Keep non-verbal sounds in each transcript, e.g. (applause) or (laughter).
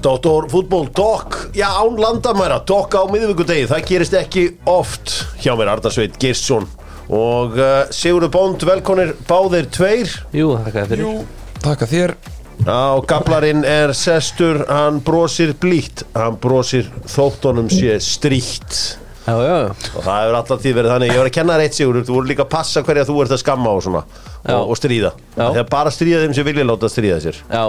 Dóttor fútból Dokk, já án landamæra Dokk á miðvíkudegi, það gerist ekki oft hjá mér Ardarsveit Girsson og uh, Sigurður Bónd, velkonir báðir tveir. Jú, þakka þér fyrir. Takk að þér. Á gablarinn er sestur, hann brosir blítt. Hann brosir þóttunum sé stríkt Já, já, og það hefur alltaf því verið þannig, ég var að kenna þér eitt Sigurður, þú voru líka að passa hverja þú ert að skamma og svona. Já. og, og stríða, Já. þegar bara stríða þeim sem vilja láta stríða sér. Já,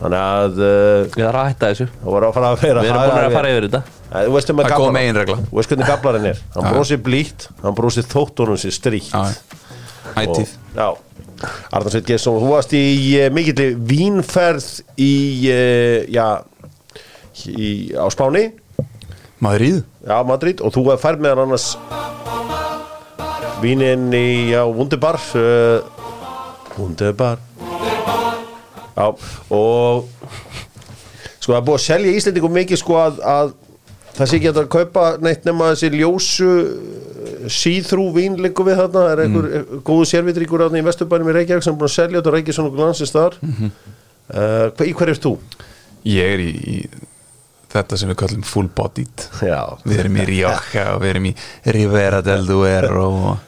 þannig að uh, ég þarf að hætta þessu. Við erum búin að fara yfir þetta. Um að Það er góð meginregla. Þú veist hvernig gablarinn er. (laughs) Hann Já. brosir blítt, hann brosir þóttunum sér stríkt Já, ætíð. Já. Arnarsveit Gesson, þú varst í uh, mikilli vínferð í, uh, já í, á Spáni, Madrid já, Madrid og þú færð meðan annars vínin í, já, Wunderbar uh, Wunderbar Já, og sko það er búið að selja Íslendingum mikið sko að, að það sé ekki hægt að kaupa neitt nema þessi ljósu síþrú vín liggur við þarna það er einhver mm. góðu sérvitríkur í Vesturbænum í Reykjavík sem er búin að selja þetta Reykjavík svona glansist þar mm -hmm. uh, í hverju ert þú? Ég er í, í þetta sem við kallum full bodied Já, Við erum í Rioja og við erum í Rivera del Duero og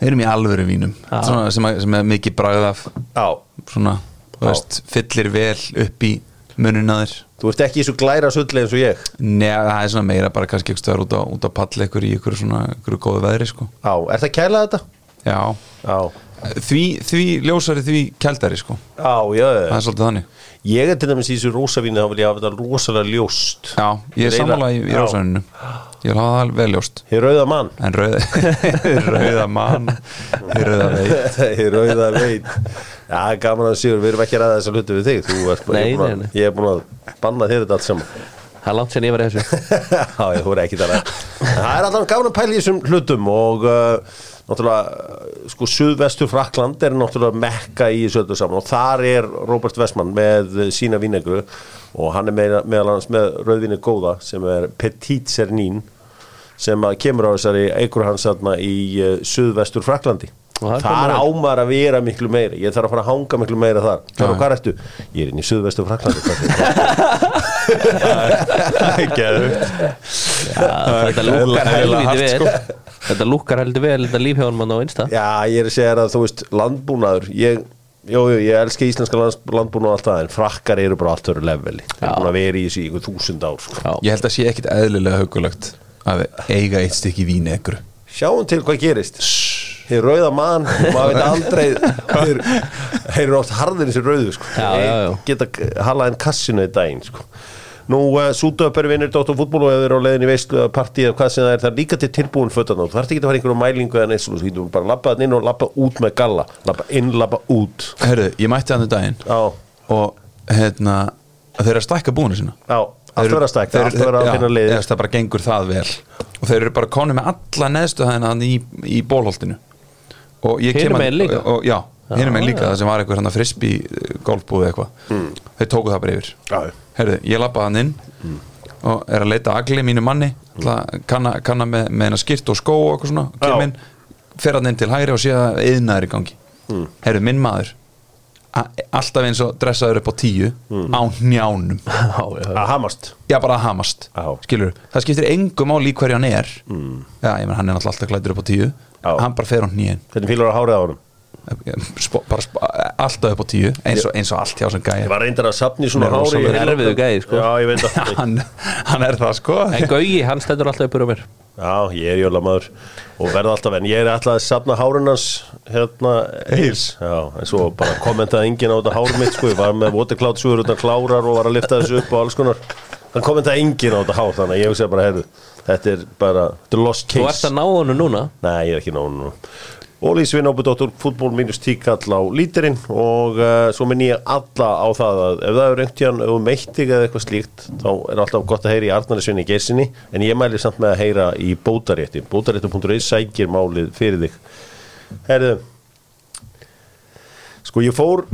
við erum í alvöru vínum svona, sem, að- sem er mikið bragð af Já, svona. Veist, fyllir vel upp í munin að þér. Þú ert ekki í svo glæra sulli eins og ég. Nei, það er svona meira bara kannski ekki stöður út á, út á palli ykkur í ykkur svona, ykkur góðu veðri sko. Já, er það kæla þetta? Já, Já, því, því ljósari því kjaldari sko. Já, já, Það já. er svolítið þannig. Ég er til dæmis í þessu rósavínu þá vil ég hafa þetta rosalega ljóst. Já, ég er sammála í, í Já. rásaninu Ég vil hafa það vel ljóst. Hér rauða mann En (laughs) rauða, rauða mann veit. Hér rauða veit (laughs) Já, gaman að sigur, við erum ekki að ræða þessa hluti við þig. Þú ert bara, Nei, ég, er búin að, að banna þér þetta allt saman. Það er langt sen ég var í þessu. (laughs) Já, ég þú er ekki það Það er alltaf gaman að pæla í þessum hlutum og uh, náttúrulega sko, Suðvestur Frakland er náttúrulega mekka í þessu öllu saman og þar er Robert Westman með sína vínegru og hann er með, meðal annars með rauðvinni góða sem er Petit Cernin sem að kemur á þessari eigur hans þarna í uh, Suðvestur Fraklandi þar ámar að vera miklu meira. Ég þarf að fara að hanga miklu meira þar. Þar og hvað ertu? Ég er inn í Suðvestur Fraklandi (laughs) Geðvikt Þetta lúkkar heldur vel, þetta lífhjóðan mann á einsta Já, ég er að segja að þú veist landbúnaður, ég Jú, jú, ég elska íslenska lands, landbúna og allt það en frakkar eru bara allt öru leveli. Þeir Já. eru búin að vera í þessu einhver þúsund ár sko. Ég held að sé ekkit eðlilega hugulegt að eiga eitt stykki vín ekkur Sjáum til hvað gerist Þeir rauða mann, maður veit aldrei (laughs) Þeir, þeir eru oft harðir þessi rauðu sko. Já, já, já. Þeir Geta halað en kassinu í daginn sko. Nú, uh, sútöpur vinnur Dóttar fútból og ef þeir eru á leiðin í veislu að partíð hvað sem það er, það er líka til tilbúin fötan þú þarf ekki að fara einhverju mælingu eða neitt svo, þú getur bara labbað inn og labba út með galla. Labba inn, labba út. Herðu, ég mætti hann um daginn. Já, og hérna þeir eru að stækka búinu sína. Já, allt verður að stækka allt verður að finna leiðir Það bara gengur það vel. Og þeir eru bara konið með alla neðstu hæðina hann í, í bólholtinu og ég kem að- Já, hinum megin líka það sem var eitthvað frisbí golfbúð eitthvað. Hmm. þeir tóku það bara yfir. Já, Herðu, ég lappaði hann inn og er að leita agli mínu manni mm. kanna, kanna með, með hennar skirt og skó og eitthvað svona, kem inn fer hann inn til hægri og sé að yðnaður í gangi. Mm. Herðu, minn maður alltaf eins og dressaður upp á tíu á njánum (laughs) já, já. Að hamast? Já bara að hamast Já. það skiptir engum á lík hverju hann er. Já, ég menn hann er alltaf klættur upp á tíu. Já. hann bara fer á nýjan Hvernig fílar að hárið á honum? Spo, bara spo, alltaf upp á tíu eins og, eins og allt hjá sem Ég gæja var reyndar að sapni svona Hann er erfiður gæi, sko. Já, ég (laughs) hann, hann er það sko. En Gauji, hann stendur alltaf uppur á mér. Já, ég er jólamaður og verða alltaf en ég er alltaf að sapna hárunans hérna eils Já, en svo bara kommentaði enginn á þetta hár mitt sko, ég var með watercloud-sugur utan klárar og var að lifta þessu upp og alls konar. Þannig kommentaði enginn á þetta hár þannig að ég hugsa bara, heyrðu, þetta er bara the lost Þú ert case að ná honum núna? Nei, ég er ekki nánu nú Ólís Vinnóbudóttur, fútból mínus tíkall á lítirinn og uh, svo minn ég alla á það að ef það er reynt hjá um meittig eða eitthvað slíkt þá er alltaf gott að heyra í Arnarisvinni Gersinni en ég mæli samt með að heyra í bótarétti. Bótaréttu.is sækir málið fyrir þig Herðu sko ég fór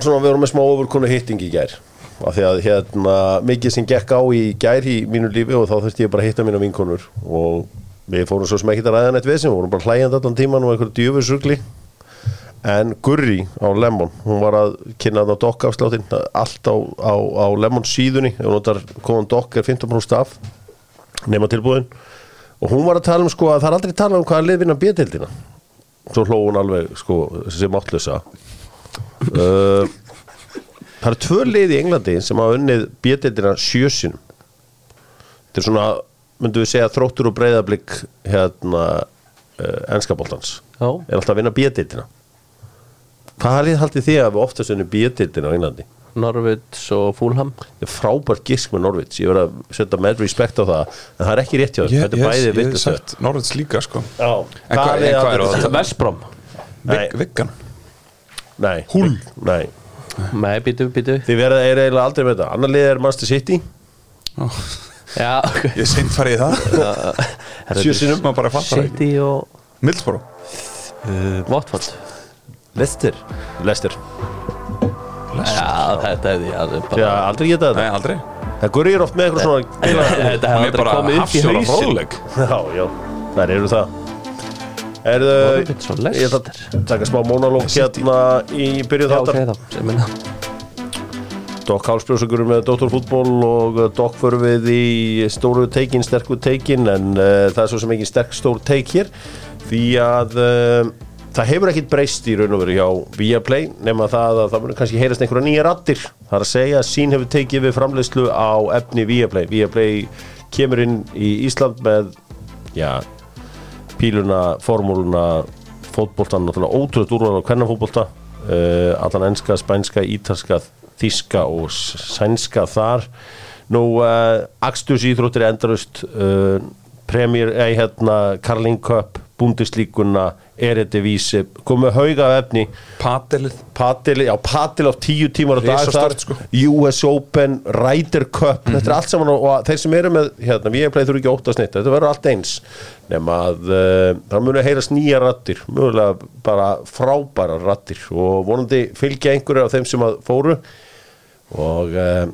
svona við vorum með smá ofurkonu hitting í gær af því að hérna mikið sem gekk á í gær í mínu lífi og þá þurfti ég bara að hitta mína vinkonur og við fórum svo sem ekki að ræða neitt við við vorum bara hlægjandi allan tíman og einhverju djöfusugli. En Gurri á Lemon hún var að kynna það á dokkafsláttin allt á, á, á Lemon síðunni ef hún notar koman dokk er 15% af nema tilbúðin. Og hún var að tala um sko að það er aldrei tala um hvaða lið vinna bjötildina svo hló hún alveg sko sem áttlösa uh, það eru tvö lið í Englandi sem hafa unnið bjötildina sjösinum þetta er svona myndum við segja þróttur og breyðablík hérna uh, enskaboltans Já. er alltaf að vinna bjötildina hvaða lið haldið þið að við oftast unnið bjötildina á Englandi? Norvids og Fúlham er frábært gisk með Norvits ég verð að setja með respekt á það. En það er ekki rétt hjá Ég þetta er bæði ég hef vitlaust. sagt Norðins líka sko. Já, En hvað- er það? Vig- Viggan. Nei, Húl. Nei, býtu, býtu þið verða er eiginlega aldrei með þetta. Annar lið er Manchester City. Já, Ég er seint farið í það. (laughs) Sjö sinnum Maður bara fattar það City og Mildsboro Watford. Lester Lester þetta hefði ég alveg Því að aldrei geta Nei, þetta aldrei. Það gurri er oft með eitthvað svona (laughs) Þetta hefði er aldrei bara komið upp í fróðleg Já, já, þær eru það. Og Leicester. Ég ætla að taka smá mónalók hérna í byrjuð Já, ok, þáttar þá sem minna Dokk Hálsbrjósugur með Dóttorfútból og Dokk förum við í stóru teikin, sterku teikin en uh, það er svo sem ekki sterk stór teik hér því að uh, það hefur ekkit breyst í raun og veru hjá Viaplay nema það að það munir kannski heyrast einhverja nýja rattir það er að segja að sín hefur tekið við framleiðslu á efni Viaplay. Viaplay kemur inn í Ísland með já, píluna, formúluna fótboltan, náttúrulega ótrúlega úrval á hvernig fótbolta uh, allan enska, spænska, ítalska þíska og sænska þar. Nú uh, Axtus íþróttir endurust uh, Premier, ei hérna Carling Cup, Bundeslíkuna Eredivísi, komið hauga efni. Patelið Patil, já, Patil á tíu tímar á dag þar, sko. US Open, Ryder Cup. Þetta er allt saman og, þeir sem eru með hérna, við erum þurfi ekki óttast neitt, þetta verður allt eins. Nema að uh, það muni heyrast nýja rattir, mögulega bara frábæra rattir og vonandi fylgja einhverju af þeim sem að fóru. Og uh,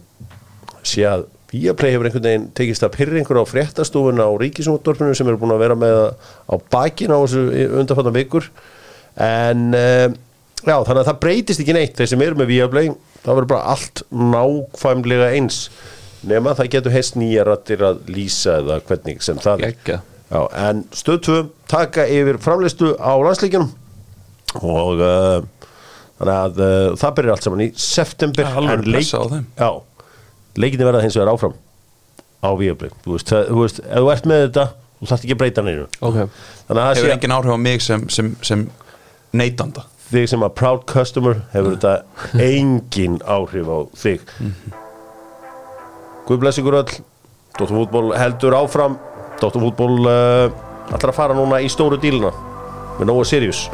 sé að Viaplay hefur einhvern veginn tekist að pyrra einhverju á fréttastúfuna á ríkisúndorfinu sem eru búin að vera með á bakinn á þessu undanfattan vikur. En uh, já, þannig að það breytist ekki neitt þeir sem eru með Viaplay, það verður bara allt nákvæmlega eins. Nema það getur heist nýja rattir að lýsa eða hvernig sem það er. Já, en stöð 2 taka yfir framleistu á landsleikjunum og uh, þannig að uh, það byrjar allt saman í september. Ja, en leik- já, leikinni verða hins vegar áfram á Viaplay, þú veist, það, þú veist ef þú ert með þetta, þú þarft ekki að breyta neinu. Ok. Þannig að það Hefur sé engin áhrif á mig sem, sem, sem neytanda? Þig sem að proud customer hefur þetta engin áhrif á þig. Guð bless ykkur öll. Dóttarfútból heldur áfram. Dóttarfútból uh, ætlar að fara núna í stóru díluna með Nóa Sirius.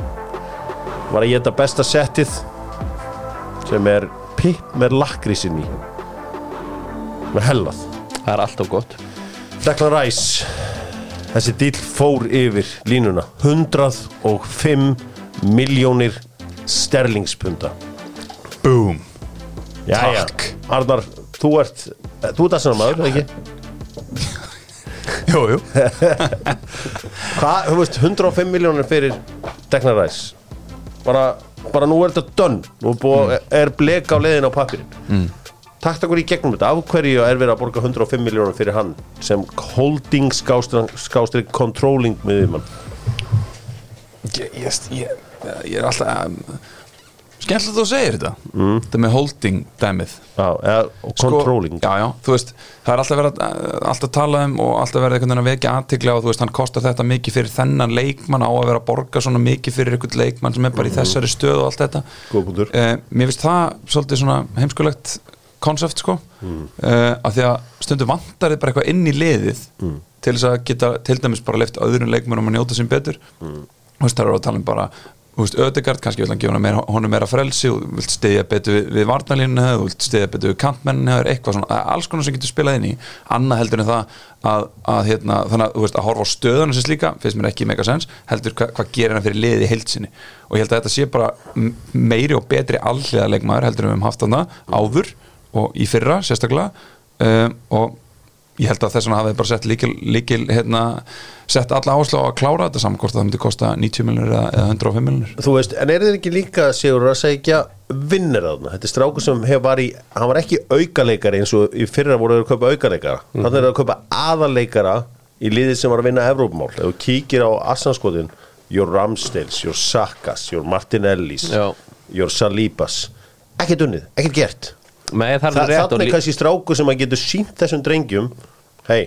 Var að geta besta settið sem er pipp með lakrísinn í með hellað. Það er alltaf gott. Declan Rice þessi díl fór yfir línuna. 105 miljónir sterlingspunda. Boom Jæja, Takk. Arnar, þú ert þú ert þessan maður, ekki? Jú, jú. (laughs) Hvað, þú veist, 105 miljónir fyrir Declan Rice. Bara, bara nú er þetta done. Nú er, búið, er blek á leiðin á pappirinn mm. Takt okkur í gegnum þetta. Af hverju er verið að borga 105 miljónir fyrir hann sem holding skástrík controlling miðjumann? Ég, ég, ég, ég er alltaf um, Skemmtilegt að þú segir þetta. Mm. Þetta með holding dæmið. Já, eða, og controlling. sko, Já, já, þú veist Það er alltaf verið að, alltaf að tala um og alltaf verið einhvern veginn að vekja aðtikla og þú veist, hann kostar þetta mikið fyrir þennan leikmann á að vera að borga svona mikið fyrir einhvern leikmann sem er bara í þessari stöð og allt þetta. Eh, Mér finnst það svolítið svona heimskulegt konsept sko mm. að því að stundum vantar þið bara eitthvað inn í liðið til þess að geta til dæmis bara leift öðrum leikmennum að njóta sín betur mm. veist, það eru að tala um bara þú veist, Ödegard, kannski vil hann gefa meira, honum meira frelsi og þú vilt stiðja betur við, við varnalínu þú vilt stiðja betur við kantmennin eitthvað svona, alls konar sem getur spilað inn í annað heldur en það að, að hérna, þannig að þú veist, að horfa á stöðunum sem slíka finnst mér ekki mega sens, heldur hva, hvað gerir hann fyrir liðið í heilsinni og ég held að þetta sé bara meiri og betri alliða leikmaður heldur en við höfum haft þarna áður og í fyrra sérstaklega um, og ég held að þess vegna hafði bara sett líkil, líkil hérna, sett alla áherslu á að klára þetta saman hvort það myndi kosta 90 miljonir eða, eða 105 miljonir Þú veist, en er þið ekki líka Sigur að segja vinnir þarna? Þetta er strákur sem var í, hann var ekki aukaleikari eins og í fyrra voru þeir að kaupa aukaleikara. Mhm. þannig er að kaupa aðaleikara í liðið sem var að vinna Evrópumál. Ef þú kíkir á Assanskotin your Ramsdales, your Sakas, your Martinellis Já. your Salibas ekkert unnið, ekkert gert Nei, það Þa, er rétt þannig kannski strákur sem að getur sínt þessum drengjum hei,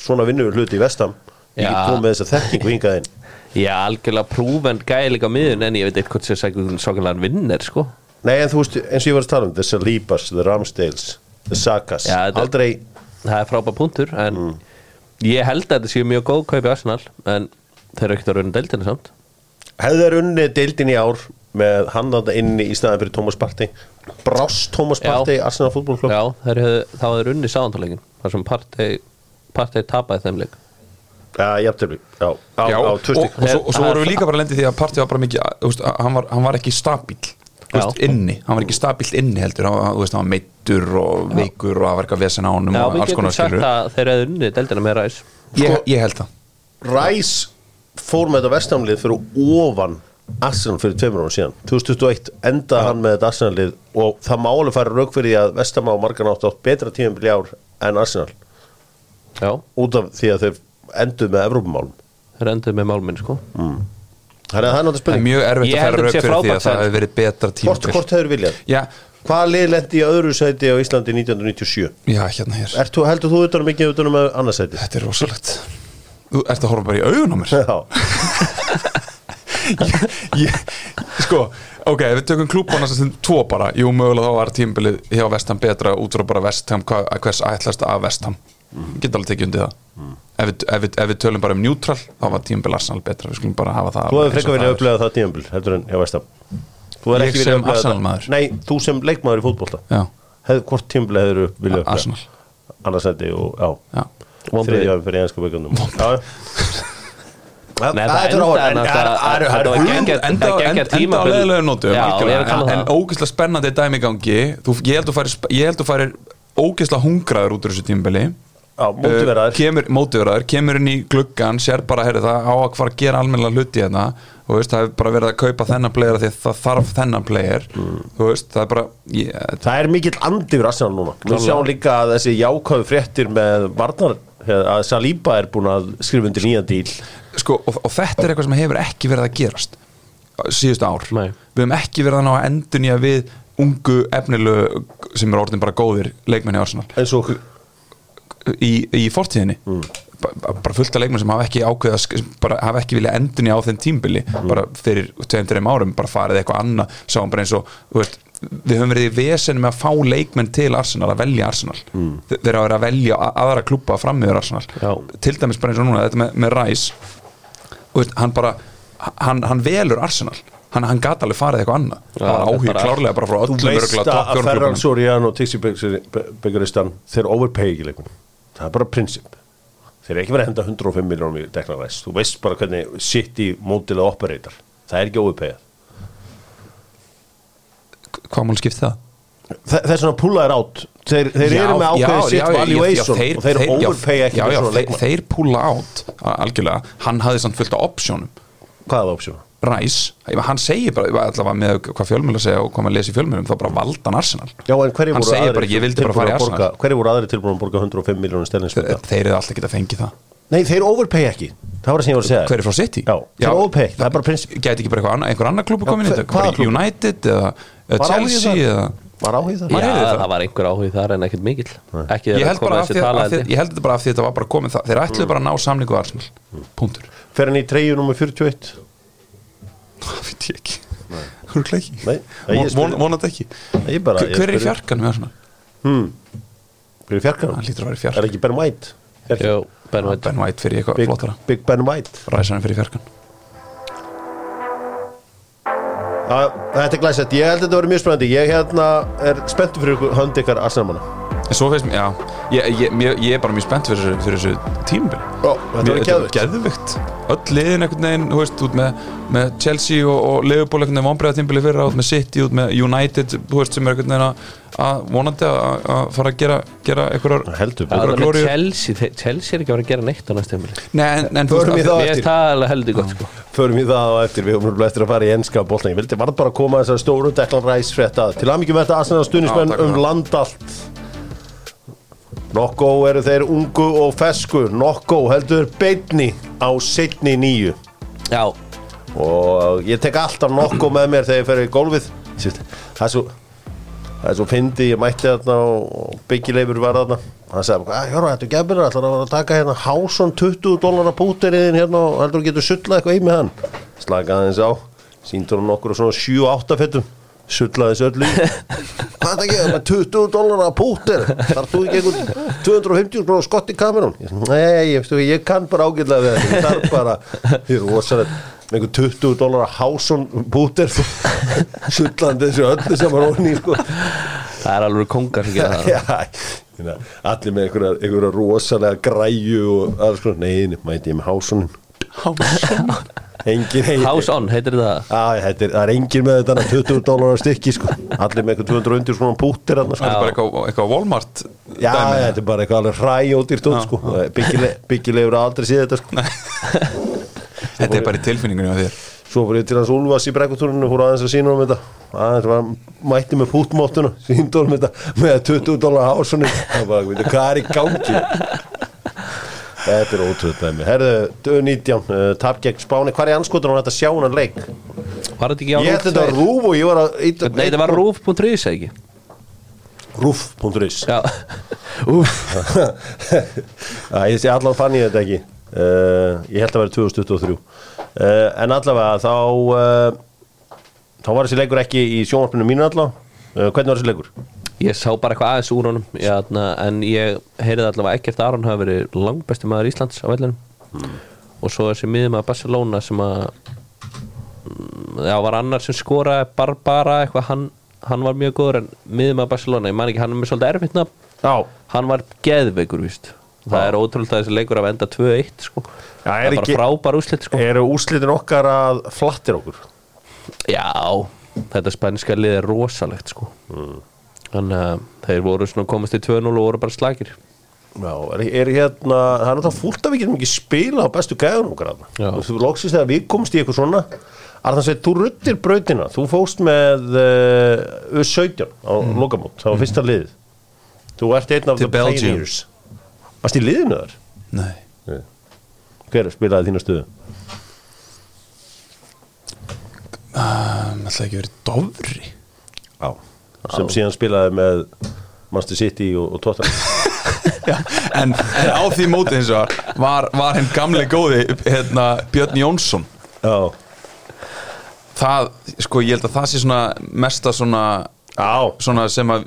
svona vinnum við hluti í vestam ég get komið með þessa þekkingu hingað inn. (laughs) Já, algjörlega prúven gæði líka á miðun en ég veit eitthvað sem sækjum svokanlega vinnir sko. Nei, en þú veist, eins og ég var að tala um The Salibas, The Ramsdales, The Sakas Já, Aldrei, Það er frábæð punktur en ég held að þetta séu mjög góð kaupi Arsenal en þeir eru ekkert að raunum deildinu samt. Hefðu þeir unnið deildin í ár með hann þarna inni í staðan fyrir Thomas Partey. Brást Thomas Já. Partey, Arsenal fútbolklub Já, hefðu, þá hefur unni sáðantáleikin þar sem partei partei tapaði þeim leik. Já, jafntefli, já, á, Já, á og, tvö og, svo, og svo vorum við líka bara lendið því að partí var bara mikið þú veist, hann, var, hann var ekki stabíl þú veist, inni, hann var ekki stabílt inni heldur. Hann, veist, hann var meittur og veikur og var eitthvað vesen á honum Já, og við getum sagt að þeir hefðu unni deildina með ræs ég, ég held það. Ræs fór með þetta vestamlið fyrir ofan Arsenal fyrir tveimur árum síðan 2021 endaði hann með þetta Arsenal-lið og það má alveg fara rauk fyrir því að Vestamá og margan átt átt betra tímum í ár en Arsenal. Já, út af því að þeir enduð með Evrópumálum. Þeir enduðu með málminn sko. Að það er náttúrulega er spurning mjög erfitt að að rauk fyrir því að það hefur verið betra Hvort, tímabil. Hvort hefur viljað? já, Hvaða lið lendi í öðru sæti á Íslandi 1997? já, hérna hér. Ert þú, heldur þú utanum ekki utanum með annars sæti? þetta er rosalegt. Þú ert að horfa bara í augun á mér (laughs) sko, ok, við tökum klúbana sem tvo bara, jú mögulega þá var tímabilið hjá Vestham betra út frá bara Vestham hvers ætlast af Vestham mm. geta alveg tekið undir það. Ef, við, ef, við, ef við tölum bara um neutral þá var tímabilið Arsenal betra, við skulum bara hafa það þú frekar það verið er. að upplega það tímabil heldur en hjá Vestam Þú Ég ekki verið að þetta- Arsenal-maður. Nei, þú sem leikmaður í fótbolta. Hef, Hvort tímabil hefur viljað upplega? Arsenal. Annars (laughs) Það er er- geggjað- enda, á tímabil. leðilegu nótum en ógeðslega spennandi dæmi í gangi. Þú, ég held að færi, ég held að færi ógeðslega hungraður út úr þessu tímabili. Já, mótiveraður. Uh, kemur, inn í gluggan sér bara, heyrðu það á að fara að gera almennilega hluti hérna. Þú veist, það er bara verið að kaupa þennan player af því að það þarf þennan player. Mm. þú veist, það er bara ég, Það er mikill andi fyrir Arsenal núna. Við sjáum líka að þessi jákvæðu fréttir með Varnar að Saliba er búin að skrifa undir nýjan díl sko, og, og þetta er eitthvað sem hefur ekki verið að gerast síðustu ár. Nei. við hefum ekki verið að ná að endun við ungu efnilegu sem er orðin bara góðir leikmenni og í, í fortíðinni. Ba- bara fullt af leikmenn sem hafa ekki ákveða bara hafa ekki vilja endunni á þeim tímbili bara fyrir tveim, þreim árum bara farið eitthvað annað, sáum bara eins og þú veist, við höfum verið í vesen með að fá leikmenn til Arsenal, að velja Arsenal. Mm. þeir hafa verið að velja aðra klubba fram yfir Arsenal, Já. til dæmis bara eins og núna þetta með, með Rice. Og veist, hann bara, hann, hann velur Arsenal. Hann, hann gat alveg farið eitthvað annað. Já, það var áhug klárlega bara frá Þú öllum veist örugglega að, að Ferran klubbunum. Sorian og Tixi Byggaristan þeir overpay ekki leikmenn það er bara prinsip þeir er ekki verið að henda 105 miljónum í Declan Rice. Þú veist bara hvernig City mótilega operator það er ekki overpayað hvað mál skipt það? Þa, það er svona pulla er átt þeir, þeir eru með ákveðið sitt valuation og þeir overpay ekki já, já, þeir, þeir púla átt algjörlega, hann hafði samt fullt af optionum hvað er það option? Rice, hann segir bara allavega með hvað fjölmjölu segja og hvað maður lesi í fjölmjölum þá bara Arsenal Já, en hverju Hann voru segir bara, ég vildi bara fara í Arsenal. hverju voru aðri tilbúin að borga 105 miljónum það? þeir eru alltaf ekki að fengi það Nei, þeir overpay ekki það var það sem ég var að segja hver er frá City? Já, þeir overpay það er bara prinsip gæti ekki bara einhver annar klubbu Já, komin í þetta? United eða, Var Chelsea þar? eða? Var áhugið það? Maður Já, það. það var einhver áhug þar en ekkert mikill. Ekki ég held kom bara af því, tala af því, held ég. ég held þetta bara af því þetta var bara komið það. Þeir ætluðu bara að ná samningu á Arsenal. Punktur. Fer hann í treyju nummer 41 það veit ég ekki. Örugglega ekki. Nei, það Von- spyr- von- vonandi ekki. Bara, hver er í spyr- fjarkan með Arsenal? Hver er fjarkanum? hann lítur að vera í Er fjarkan ekki Ben White? Jú, Ben White. Ben White fyrir eitthvað Big, flottara. Big Ben White. Ræsarinn fyrir fjarkan Þetta er glæsett, ég held að þetta verið mjög spennandi Ég hérna er spenntur fyrir hönd ykkar Arsenalmanna en svo finnst mér, já. Ég, ég, ég, ég er bara mjög spennt fyrir, þessu- fyrir þessu tímabili. Ó, Þetta verið Mér- geðvikt geðvikt öll liðin einhvern veginn, þú veist, út með, með Chelsea og, og Liverpool einhvern veginn vonbreiða tímbili fyrra, út með City, út með United þú veist, sem er einhvern veginn að, að vonandi að, að fara að gera, gera einhverjar heldur það er með glóríu. Chelsea, þeir- Chelsea er ekki að vera að gera neitt á næstu heimili Nei, en, en þú Förum í veist, það. Mér eftir. er það alveg heldur gott sko. Förum í það á eftir, við höfum nefnilega eftir að fara í enska bóltan Ég vildi varð bara að koma þessar stóru Declan Rice frétta Til að mikið með þetta aðsennast Já, stuðnismenn takk um fyrir. land allt Nokko eru þeir ungu og fesku. Nokko heldur beinni á setni nýju Já, Og ég tek alltaf Nokko með mér þegar ég fer í gólfið. Það er svo Það er svo fyndi, ég mætti þarna og byggileifur var þarna. Hann sagði, Jóra, þetta er gefnir ætlar að að taka hérna Hásson 20 dólar púteriðin hérna og heldur þú getur sullað eitthvað í með hann? Slakaði aðeins á, síndur hann okkur á svona 7-8 fettum sullaði þessu öllu í. (laughs) Hvað er það að gera? Með 20 dólar að púter þarf þú ekki einhvern 250 krónu skott í kamerun nei, ég, ég kann bara ágætlega við þetta. Ég þarf bara, (laughs) ég er rosalegt. Með einhvern 20 dólar að Hásson púter sullandi þessu öllu sem var onni sko. Það er alveg kongar sem gera (laughs) það. Já, ég meina, allir með einhverja, einhverja rosalega græju og alls konar, nei, nei, mæti ég með hásunin engin engin House on, heitir það. Já, þetta er, það er engin með þetta 20 dólar stykki sko. Allir með eitthvað 200 undir svona púttir þarna, þetta sko. er bara eitthvað, eitthvað Walmart Já, dæmi. þetta er bara eitthvað alveg hræjótýrt út sko. Byggile, byggilegur aldrei séð þetta sko. Þetta er bara í tilfinningunni á þér. Svo ég til hans Úlfas í brekkutúrinu fór aðeins að sína um þetta. Aðeins var mætti með pútmóttuna síndu um þetta með 20 dólar hásunni. Það var bara, veitu, hvað er í gangi Þetta er ótrúð dæmi. Herðu, döð 19, uh, tap gegn Spáni. Hvað er anskotur á þetta sjá hann leik? Var þetta ekki á Ég held þetta var rúf og ég var að Nei, þetta var rúf.is eða ekki? Rúf.is Já, (laughs) úf (laughs) ég sé allan fann ég þetta ekki. Uh, Ég held að vera 2023 uh, En allavega þá uh, þá var þessi leikur ekki í sjónvarpinu mínu allavega uh, Hvernig var þessi leikur? Ég sá bara eitthvað aðeins úr honum jæna, en ég heyrði allavega ekkert að Aron hafi verið langbesti maður Íslands á vellinum og svo þessi miðum að Barcelona sem að mm, já, var annar sem skoraði Barbara eitthvað, hann, hann var mjög góður en miðum að Barcelona, ég man ekki, hann er með svolítið erfitt nafn Já, hann var geðveikur, víst það er ótrúlega að þessi leikur af enda 2-1 sko. Já, það er bara frábær úslit sko. eru úslitin okkar að flattir okkur? Já, þetta spænska lið er rosalegt sko. Þannig að þeir voru svona komast í 2-0 og voru bara slagir Já, er, er hérna, það er náttúrulega fúlt að við getum ekki spila á bestu gæðunum þarna. Já. Þú loksist þegar við komst í eitthvað svona Arðan segir, þú ruttir brautina. Þú fóst með uh, U17 á mm. lokamót, það var fyrsta liðið. Þú ert einn af the pioneers. Varst í liðinu þar? Nei. Hver spilaði þína stöðu? um, Það ekki verið Dofri Já, sem síðan spilaði með Manchester City og, og Tottenham. (laughs) En, en á því móti eins og var, var henn gamli góði hérna, Björn Jónsson. Já, það, sko, ég held að það sé svona mesta svona, já, svona sem að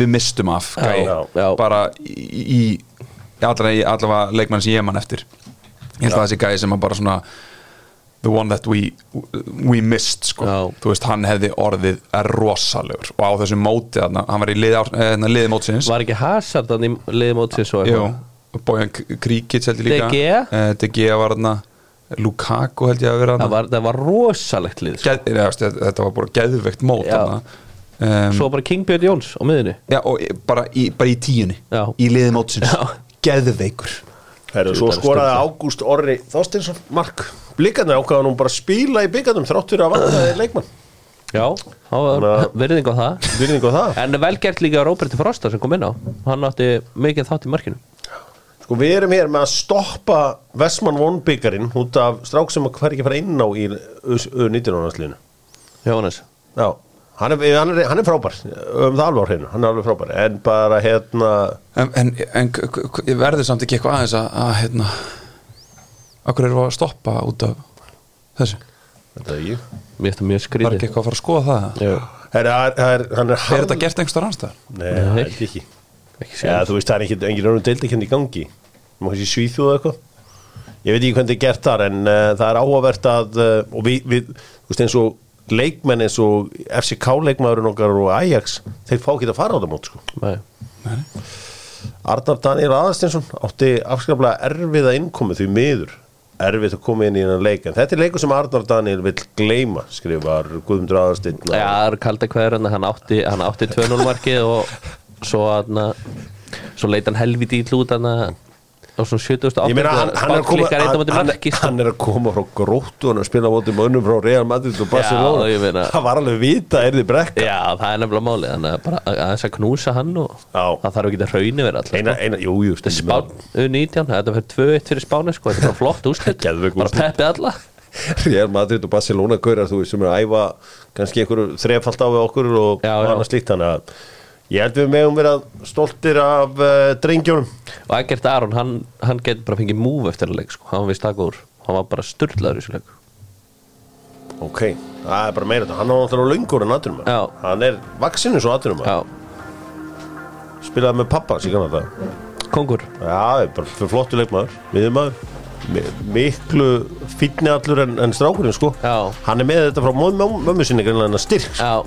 við mistum af Já, gæi, já, já. bara í, í allavega, allavega leikmann sem ég man eftir. Ég held að það sé gæi sem að bara svona the one that we, we missed sko. Þú veist, hann hefði orðið rosalegur. Og á þessu móti þarna, hann var í liði, eh, hérna, liði mótsins. Var ekki Hazard hann í liðið mótsins Bojan Kríkits held ég líka. Gea? Eh, var þarna. Lukaku held ég að vera það þarna var, það var rosalegt lið sko. Geð, ja, Þetta var bara geðveikt mót þarna. Um, Svo bara King Björn Jóns á miðunni Já, og bara í, bara í tíunni. Já. Í liði mótsins. Geðveikur. Herru, svo er skoraði. Ágúst Orri Þorstinsson Mark Blikarnir ákvaða nú bara að spila í byggarnum þrátt fyrir að vantaði leikmann. Já, virðing á það. Virðing á það. En vel gert líka Róberti Frosta sem kom inn á. Hann átti mikið þátt í markinu. Sko við erum hér með að stoppa Vestmann von byggarinn út af strák sem hver ekki að fara inn á í U19-ánarsliðinu Jóhannes. Já, hann er, hann, er, hann er frábær. Um það alveg á hreinu, hann er alveg frábær. En bara hérna En, en, en verður samt ekki eitthvað aðeins að, að hérna Akkur við að stoppa út af þessu? Þetta er ég. Mér finnst það mjög Var skrítið ekki eitthvað að fara að skoða það? Já, það er, hann er, Er þetta gert einhverstaðar annarstaðar? Nei, það Nei. ekki. Ekki Já, séð þú veist, það er ekki, engin raunum deildikend í gangi. Má kannski svíþjóða eitthvað. Ég veit ekki hvernig þetta er gert þar en uh, það er áhugavert að uh, og við, við, þú veist, eins og leikmenn eins og FCK leikmaðurinn okkar og Ajax, þeir fá ekki að fara á það mót sko. Nei. Arnar Daniel Aðarstinsson átti afskaplega erfiða innkomu því miður erfitt að koma inn í hennan leik en þetta er leikur sem Arnar Daniel vill gleyma skrifar Guðmundur Aðarsteinn Já, það er kalda hverjur en hann átti, átti 2-0 markið og svo svo leit hann helviti í hlút hann og svona 70 Ég meina, hann, hann, er á hann, er að koma frá gróttu hann er að spila á móti mönnum frá Real Madrid og Barcelona. ég meina- það var alveg vita er þið brekka. Já, það er nefnilega málið þannig að bara að þess að knúsa hann og Já. það þarf ekki að rauni verið alltaf eina, eina, jú, jú, Þetta er Spán, U19, þetta fyrir 2-1 fyrir Spáni sko, þetta er bara flott Geðveik bara peppið alla. (laughs) Real Madrid og Barcelona gaurar þú sem er að æfa kannski einhverju þrefald á við okkur og Já, og já. annað slíkt þannig að ég held við megum vera stoltir af uh, drengjónum. Og Egert Aron, hann, hann getur bara fengið múf eftir að leik sko, hann var vist takk úr hann var bara styrlaður í þessu leik. Ok, það er bara meira þetta. Hann á náttúrulega löngur en aðturum Já. hann er vaksinu svo aðturum Já, spilaði með pappa síðan að það. Kongur. Já, það er bara flottu leikmaður Miðjumaður. Mi- Miklu fínni allur en, en strákurinn sko. Já. Hann er með þetta frá mömmu, sinni greinlega hennar styrk Já,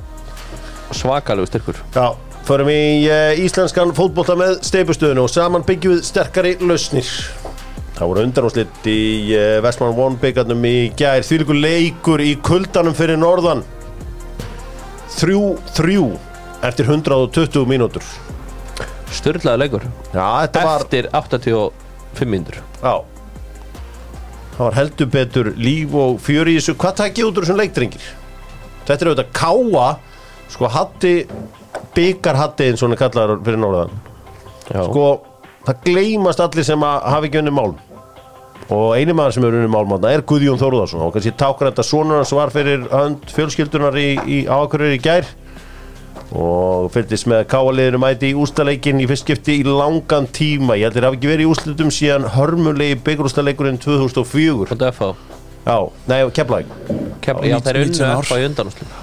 svakalegu styrkur. Já, förum í uh, íslenskan fótbolta með steipustöðinu og saman byggjum við sterkari lausnir. Það voru undanúslitt í uh, Vestmann One byggarnum í gær. Þvílíkur leikur í kuldanum fyrir norðan. 3-3 eftir 120 mínútur. Styrlaður leikur. Já, þetta var eftir 85 mínútur. Já. Það var heldur betur líf og fjöri í þessu. Hvað ég út úr þessum leikdrengir? Þetta er auðvitað káa Sko hatti Byggarhatti eins og hann er kallaður fyrir norðan. Já, Sko það gleymast allir sem að hafa ekki unni málm. Og eini maður sem er unni málm þarna er Guðjón Þóruðarsson og kannski tákar þetta sonur hans var fyrir hönd fjölskyldunar í, í ákvörður í gær. Og fylgdist með káaliðinu mæti í ústaleikin í fyrst skipti í langan tíma. Ég heldur hafi ekki verið í úslitum síðan hörmulegi byggjurústaleikurinn 2004 og DFA já, nei, keflæk Kem, Já, þeir 19 unnu ár.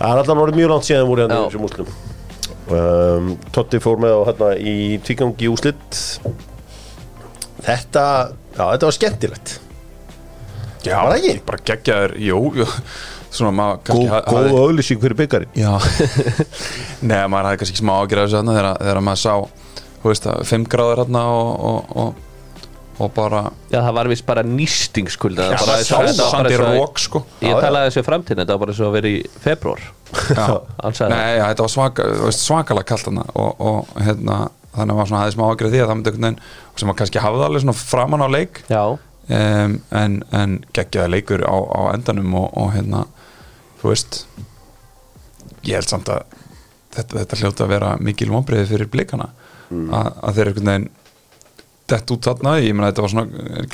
Það er alltaf mjög langt síðan voru hérna þessum úslitum um, Totti fór með á hérna í tvígangi úslit þetta já, þetta var skemmtilegt. Já, Var ekki? Bara geggjaður, jú, jú. Svona maður góð, auðlýsing fyrir byggarinn Já. (laughs) Nei, maður hafði kannski smá ágjur af þessu þarna þegar, maður sá Þú veist að 5 gráður hérna og, og, og, og bara Já, það var vist bara nýstingskulda Já, það sá sandi rók sko. Ég talaði þessu framtíðin, þetta var bara svo að vera í februar Já. (laughs) Hann sagði Nei, já, þetta var svaka, svakalega kalt hana og, og hérna, þannig var svona aðeins smá ágjur af því að það myndi einhvern veginn sem maður kannski hafði alveg svona framan á leik. Já, um, en, en geggjaði leikur á, á endanum og, og hérna þú veist ég held samt að þetta, þetta hljóta að vera mikil vonbreiði fyrir blikana. Að, að þeir einhvern veginn dett út þarna, ég meina þetta var svona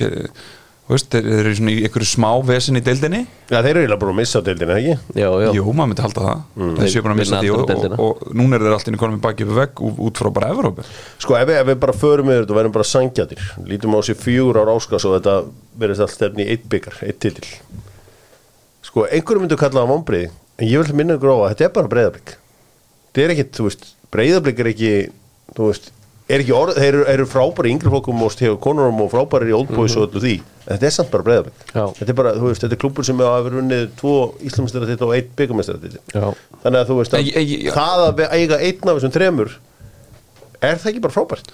er veist, þeir eru svona í einhverju smá vesen í deildinni. Já, þeir eru eiginlega búin að missa deildina, ekki? já, já. Jú, maður myndi halda það. Mm. Þeir er búin að missa því og, alltaf og, deildina. og, núna eru þeir alltaf inn í konum baki upp vegg út, frá bara Evrópu. Sko ef við, ef við bara förum með þetta og verðum bara sangjadir lítum á sér fjögur ára áskas og þetta verðist allt stefni í eitt byggar, eitt titil. Sko einhverjum myndu kalla það vonbreiði en ég vil minna að þetta er bara breyðablík þetta er ekkit, þú veist, breyðablík er ekki þú veist, er ekki orð þeir eru, eru frábæri í yngri fólkum og stegur konurum og frábæri í oldboys og öllu því en þetta er samt bara Já. þetta er bara, þú veist, þetta er klúpur sem hafa verið unnið tvo íslamistar þetta og eitt byggamestar þetta já. þannig að þú veist að Nei, ég- ég- það að eiga einn af þessum þremur er það ekki bara frábært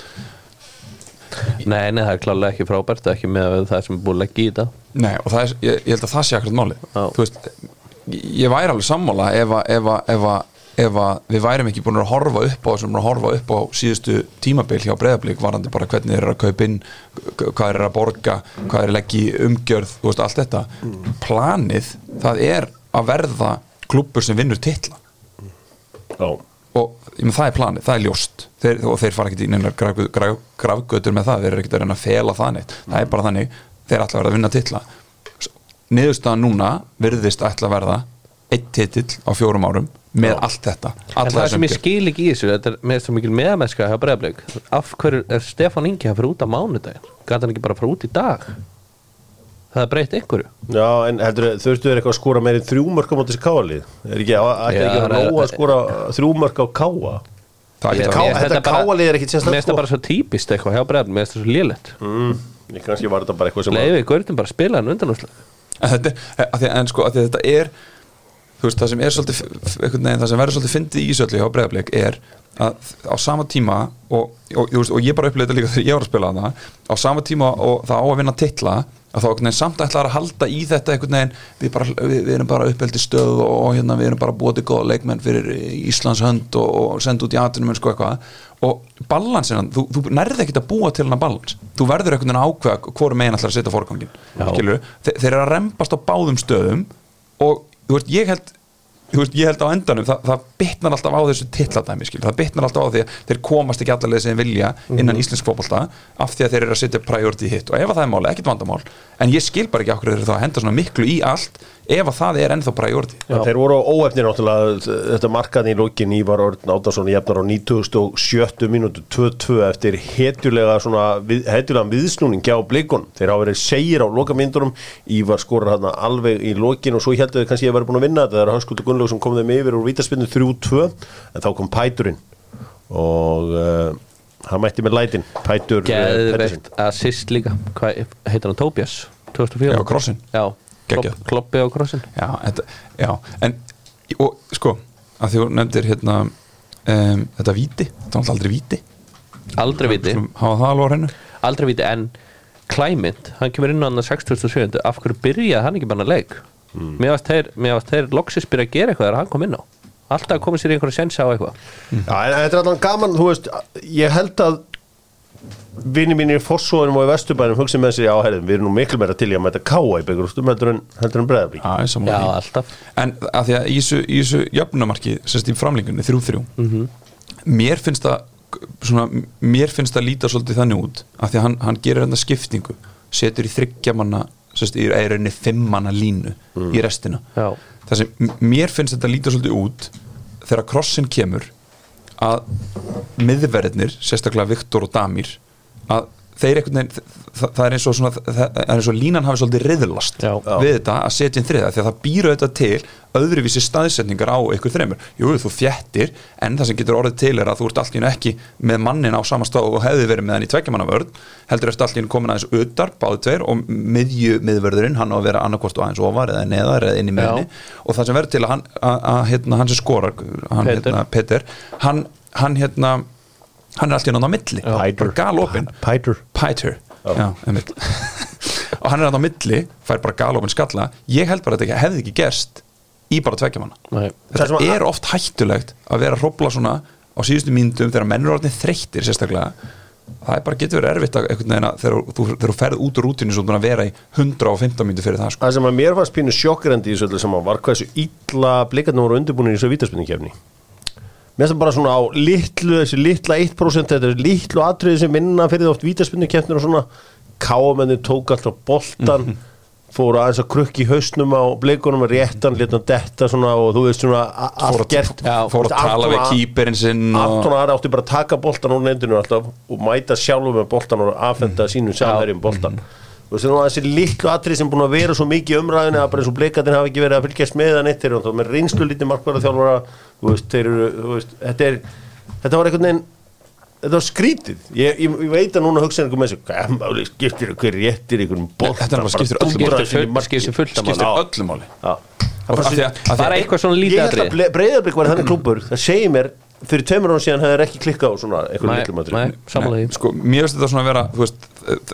Nei, nei, það er klálega ekki frábært ekki með það sem er búin að leggja í þetta Nei, og það er, ég, ég held að það sé akkurat máli Já. Þú veist, ég, ég væri alveg sammála ef að, ef við værum ekki búin að horfa upp á sem að horfa upp á síðustu tímabil hjá breyðablík varandi bara hvernig þeir eru að kaupa inn hvað þeir eru að borga hvað þeir eru að leggja umgjörð, þú veist, allt þetta. Planið, það er að verða klúppur sem vinnur titla. Já, og með, það er planið, það er ljóst. Þeir, og þeir fara ekki í neinar graf- graf- grafgötur með það, þeir eru ekki að reyna að fela það neitt. Það er bara þannig, þeir ætla að verða að vinna titla. Niðurstaðan núna virðist ætla að verða einn titill á fjórum árum með allt þetta En það sem ég skil ekki í þessu Þetta er með svo mikil Breiðablik. Af hverju er Stefán Ingi að fara út á mánudaginn? Gat hann ekki bara að fara út í dag? Það er breytt einhverju. Já en heldur þurftu þeir eitthvað að skora meirinn þrjúmörk á móti þessi káalið Er ekki, ekki að nóga að skora þrjúmörk á káa er ekki þetta bara- káalið er ekkit sérstakt Mér finnst það gott. bara svo típist eitthvað hjá Breiðablik Mér finnst það svo lélegt. Mm, Ég kannski var þetta bara eitthvað sem Leifi, bara að spila hann undanúslega en, þetta, en sko þetta er þú veist, það sem er svolítið veginn, það sem verður svolítið fyndið í Ísöldi á breyðablik er að á sama tíma og, og, og, og ég bara upplega þetta líka þegar ég var að spila það á sama tíma og það á að vinna titla að þá veginn samt ætlar að halda í þetta einhvern veginn, við, bara, við, við erum bara uppeldi stöð og, og hérna við erum bara búið til góða leikmenn fyrir Íslands hönd og, og senda út í atunum sko eitthvað. Og balansin, þú, þú nærði ekkert að búa til hana balans, þú verður einhvern veginn að ákveða hvort megin ætlar að setja skilur, þeir, eru að rembast á báðum stöðum og veist, ég held þú veist, ég held á endanum, það, það bitnar alltaf á þessu titladæmi, skil, það bitnar alltaf á því að þeir komast ekki allarlega sem vilja innan íslensk fótbolta af því að þeir eru að setja priority hitt og ef að það er máli, ekkit vandamál. En ég skil bara ekki okkur þeir eru þá að henda svona miklu í allt ef að það er ennþá priority. Þeir voru óefnir náttúrulega þetta markaði í lókin Ívar Örn Átnarsson jafnar á 97. mínútu 2-2 eftir hetjulega svona við, hetjulega viðsnúning hjá blikun þeir hafa verið segir á lokamindunum Ívar skorur hann alveg í lókin og svo heldur þau kannski að vera búin að vinna þetta það er Höskuldur Gunnlaug sem kom þeim yfir úr vítaspinnu 3-2 en þá kom Pæturinn og uh, hann mætti með lætin Pætur uh, Pettersson. Geðveikt assist líka Hvað heitir hann Tobias? 2004 Já, krossinn. Já, Geggjað. Klopp, kloppi á krossin. Já, þetta, já, en og sko, að því þú nefndir hérna um, þetta víti, þetta var aldrei víti. Aldrei viti hafa það alveg á hreinu. Aldrei viti en Climate, hann kemur inn á hann 67. Af hverju byrjaði hann ekki bara að leik? Mm. Mér varst þeir, mér varst þeir loksis byrja að gera eitthvað þegar hann kom inn á. Alltaf að koma sér í einhverja sensa á eitthvað. Já, en þetta er alltaf gaman, þú veist ég held að vinni mínir í Fossóðunum og í Vesturbænum hugsa með sig á herðum, við erum nú miklu meira til í að mæta káa í byggjurústum heldur en, heldur en breðabík Já, Já, alltaf. En að því að í þessu, í þessu jöfnumarki sérst í framlingunni, þrjú þrjú mér finnst það svona, mér finnst það líta svolítið þannig út að því að hann, hann gerir þetta skiptingu setur í þryggjamanna sérst í rauninni fimmanna línu í restina. Já. það sem mér finnst þetta líta svolítið út þegar krossin kemur að miðverðnir, sérstaklega Viktor og Damir að þeir einhvern veginn það, það er eins og svona, það er eins og línan hafi svolítið riðlast Já. við þetta að setja inn þriða því að það býra þetta til öðruvísi staðsetningar á einhver þreymur jú, þú þjættir, en það sem getur orðið til er að þú ert einu ekki með mannin á sama stað og hefði verið með hann í tveggjamannavörð heldur eftir einu komin aðeins utar báðu tveir og miðju miðvörðurinn hann á að vera annarkvort og aðeins ofar eða neðar eða inn í miðinni og það sem verður til að hann, að, að, hérna, hann sem skorar hann, Peter. hérna, Peter hann, hann hérna hann er allt í náttúrulega á milli. Pætur Pætur (laughs) og hann er alltaf á milli fær bara galopin skalla. Ég held bara að þetta hefði ekki gerst í bara sem þetta er oft hættulegt að vera að hrópla svona á síðustu mínutum þegar menn eru orðin þreyttir sérstaklega. Það er bara getur verið erfitt að að þegar þú, þegar þú ferð út úr rútinu svo að vera í 115 mínútur fyrir það sko. Það sem að mér fannst pínu sjokkrandi í þessu öllu saman var hversu illa blikarnir voru undirbúinir í þessu vítaspinningkefni Mér finnst það bara svona á litlu, þessi litla 1% þetta er litlu atriði sem vinna fyrir oft vítaspinningkefnir og svona. Káamenni tók alltaf boltan fóru aðeins að krukki hausnum á blikunum að réttan, léttan detta svona og þú veist svona allt gert. já, fór að tala við kýperinn sinn Anton Ari átti bara að taka boltan úr nefndinu alltaf og mæta sjálfur með boltan og aðfenda sínum sjálfverjum boltan þú veist, að þessi litlu atrið sem búin að vera svo mikið í umræðinu að bara eins og bleikatinn hafi ekki verið að fylgjast með það neitt þeir eru þá með reynslu lítið markværa þjálfara þú veist, þeir eru, þú veist, þetta er þetta var einhvern veginn þetta var skrítið, ég, ég, ég veit að núna hugsa einhver með þessu, hvað máli skiptir ykkur réttir Þetta er bara skiptir öllu dúmra máli. sér í markið. Skiptir fullt af máli. skiptir Já. öllu máli Já. Og af því að- af því Bara að- eitthvað svona lítið Ég held að breyðarblik var þannig klúpur það segir mér, fyrir tveimur án síðan hefur ekki klikkað á svona samanlega því sko, mér finnst þetta svona að vera þú veist,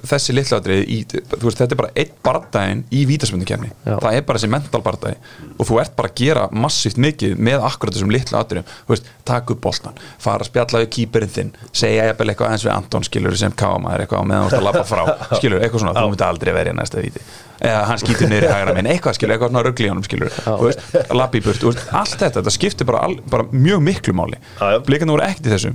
þessi litlaðrið þetta er bara einn bardaginn í vítaspundukefni Já. það er bara þessi mental bardagi. Og þú ert bara að gera massíft mikið með akkurat þessum litla atriðum, þú veist, taka upp boltan fara að spjalla við kýperinn þinn segja jafnvel eitthvað eins við Anton skilur sem kámaður eitthvað á meðan þú ert að labba frá. (laughs) Skilur, eitthvað svona, þú myndi aldrei verið í næsta víti. Eða hann skýtur niður í hægra minn, eitthvað skilur eitthvað svona honum skilur, labba í burt allt þetta, þetta skiptir bara, bara mjög miklu máli, blikarnir voru ekkert í þessu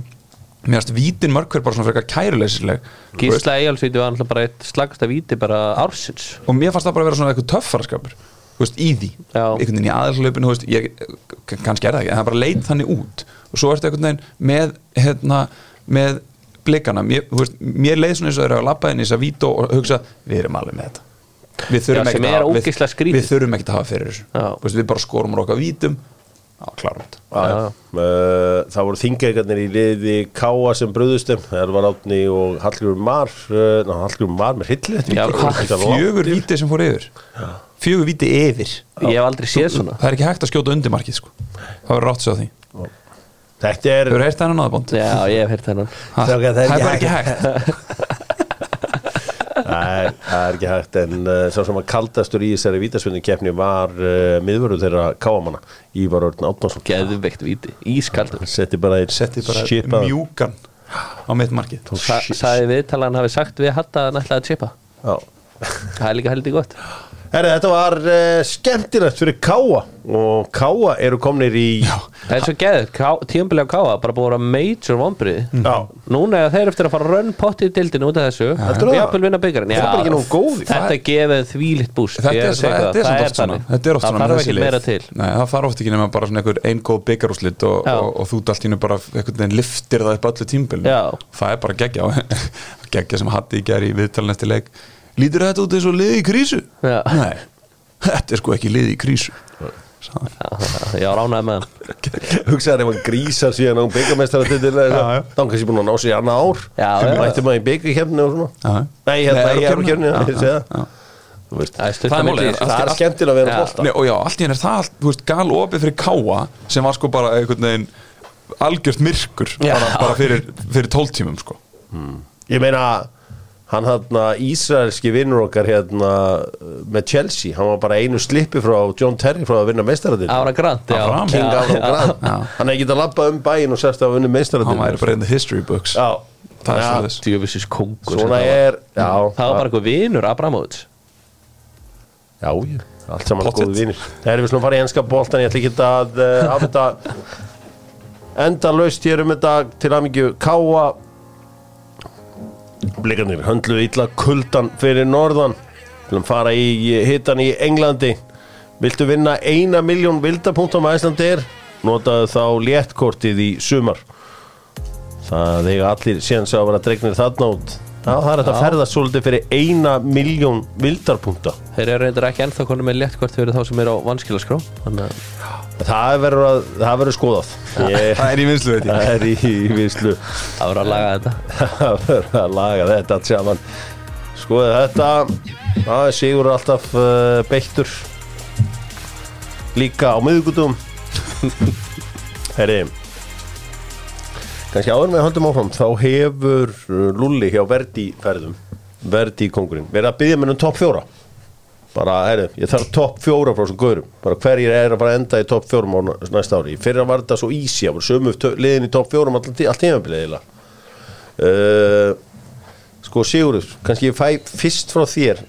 mér finnst vítin mörg hver bara svona frekar kæruleysisleg Gísla Eyjálsvíti var alltaf bara eitt slagasta víti bara ársins. Og mér fannst það bara að vera svona eitthvað töffaraskapur þú veist, í því, Já. einhvern veginn í ég, kannski er það ekki, en það bara leit þannig út. Og svo ertu einhvern veginn með hérna, með blikana mér, veist, mér leið svona eins og þeir eru að labba inn í þess að vító og hugsa, við erum alveg með þetta. Við þurfum sem að hafa- fyrir þessu. Við bara skorum okkar vítum Já, klárum Já, já. Uh, það voru þingeikarnir í liði Káa sem bröðustum það var Átni og Hallgrímur Mar uh, ná, Hallgrímur Mar með hilli? Fjögur víti sem fór yfir. Fjögur víti yfir. Ég hef aldrei séð svona. Það er ekki hægt að skjóta undir markið sko. Það verður rátt sér á því Þetta er Hefur heyrt þennan náðabónd? Já, ég hef heyrt þennan. Ha, Það er er ekki hægt það er, það er ekki hægt en uh, sá sem að kaldastur í þessari vítasvindin keppni var uh, miðvörður þeirra Káamanna Ívar Örn Átnarsson Geðveikt víti, ískaldur. Setti bara einn Setti bara skipaðan- mjúkan á mitt markið. Sa Saði viðtalan hafi sagt við hatta að nætlaði að chipa. Já. Það er líka heldur gott Herri, þetta var uh, skemmtilegt fyrir Káa og Káa eru komnir í Það er svo geðið, tíumbilið á Káa bara búið að vera major vonbrið Núna er þeir eftir að fara að rönn potti í dildinu út af þessu. Þetta gefið þvílitt búst Þetta er, er oft svona. Það þarf ekki meira til. Nei, það þarf oft ekki nema bara svona einhver einn góð byggarúslit og, Já. og, og þú í nú bara liftir það upp öllu tímbil Já. Það er bara geggja (laughs) geggja sem hatti í gær í viðtalinn eftir leik Lítur þetta út eins og lið í krísu? Já. Nei, þetta er sko ekki lið í krísu. Hann. Já, ránaði með hann (laughs) hugsaður ef hann grísar síðan á byggamestara til Já, já. þá hann kannski búin að ná sér annað ár. Já, já. mætti maður í byggakefni og svona. Já. Nei, hérna, Nei, ég er á kefni, Já, ég segi já, það Þú veist, Það er Það er það er skemmtilega að vera að Nei, og já, allt í henni er það allt, þú veist, gal opið fyrir káa sem var sko bara einhvern veginn algjört myrkur bara, bara fyrir, fyrir tóltímum sko. Ég meina hann hann Ísraelski vinnur okkar hérna með Chelsea hann var bara einu slippi frá John Terry frá að vinna meistaradil Ára Grant, já. Áfram. King Já, Ára já. Grant. Já. hann er ekki að labba um bæinn og sérst að vinna meistaradil hann væri bara in the history books. Já, það er Já, Djöfisins kongur Svona er já, Það var bara eitthvað vinur Abramovits. Já, já, allt saman Pottet. góði vinnir Það er við slúm að fara í enska boltan Ég ætla ekki að uh, þetta enda laust hér um þetta til aðmyggju Káa Blikarnir höndluðu illa kuldan fyrir norðan. Til að fara í hitan í Englandi. Viltu vinna eina miljón vildapunktum að Íslandi er? Notaðu þá léttkortið í sumar. Það eiga allir sá að vera dregnir þarna út Já, það er þetta að ferðast svolítið fyrir eina miljón vildarpunta Þeir eru reyndar ekki ennþá konum með léttkort fyrir þá sem eru á vanskilaskrá Þannig að Það verður, að, það verður skoðað. Ég, það er í vinslu veit ég. Það er í, vinslu það voru að laga þetta. Það verður að laga þetta saman. Skoðið þetta. Það er sigur alltaf uh, beittur. Líka á miðgutum (laughs) Herri Kannski áður með höndum áfram Þá hefur uh, Lulli hjá Verdi ferðum Verdi kongurinn Verið að byggja mér um topp fjóra. Bara, herri, ég þarf topp fjóra frá þessum gaurum. Bara hverjir er að fara að enda í topp fjórum á næ- næsta ári, í fyrra var þetta svo easy það voru sömu liðin í topp fjórum allt, eiginlega. Uh, sko Sigurður kannski ég fæ fyrst frá þér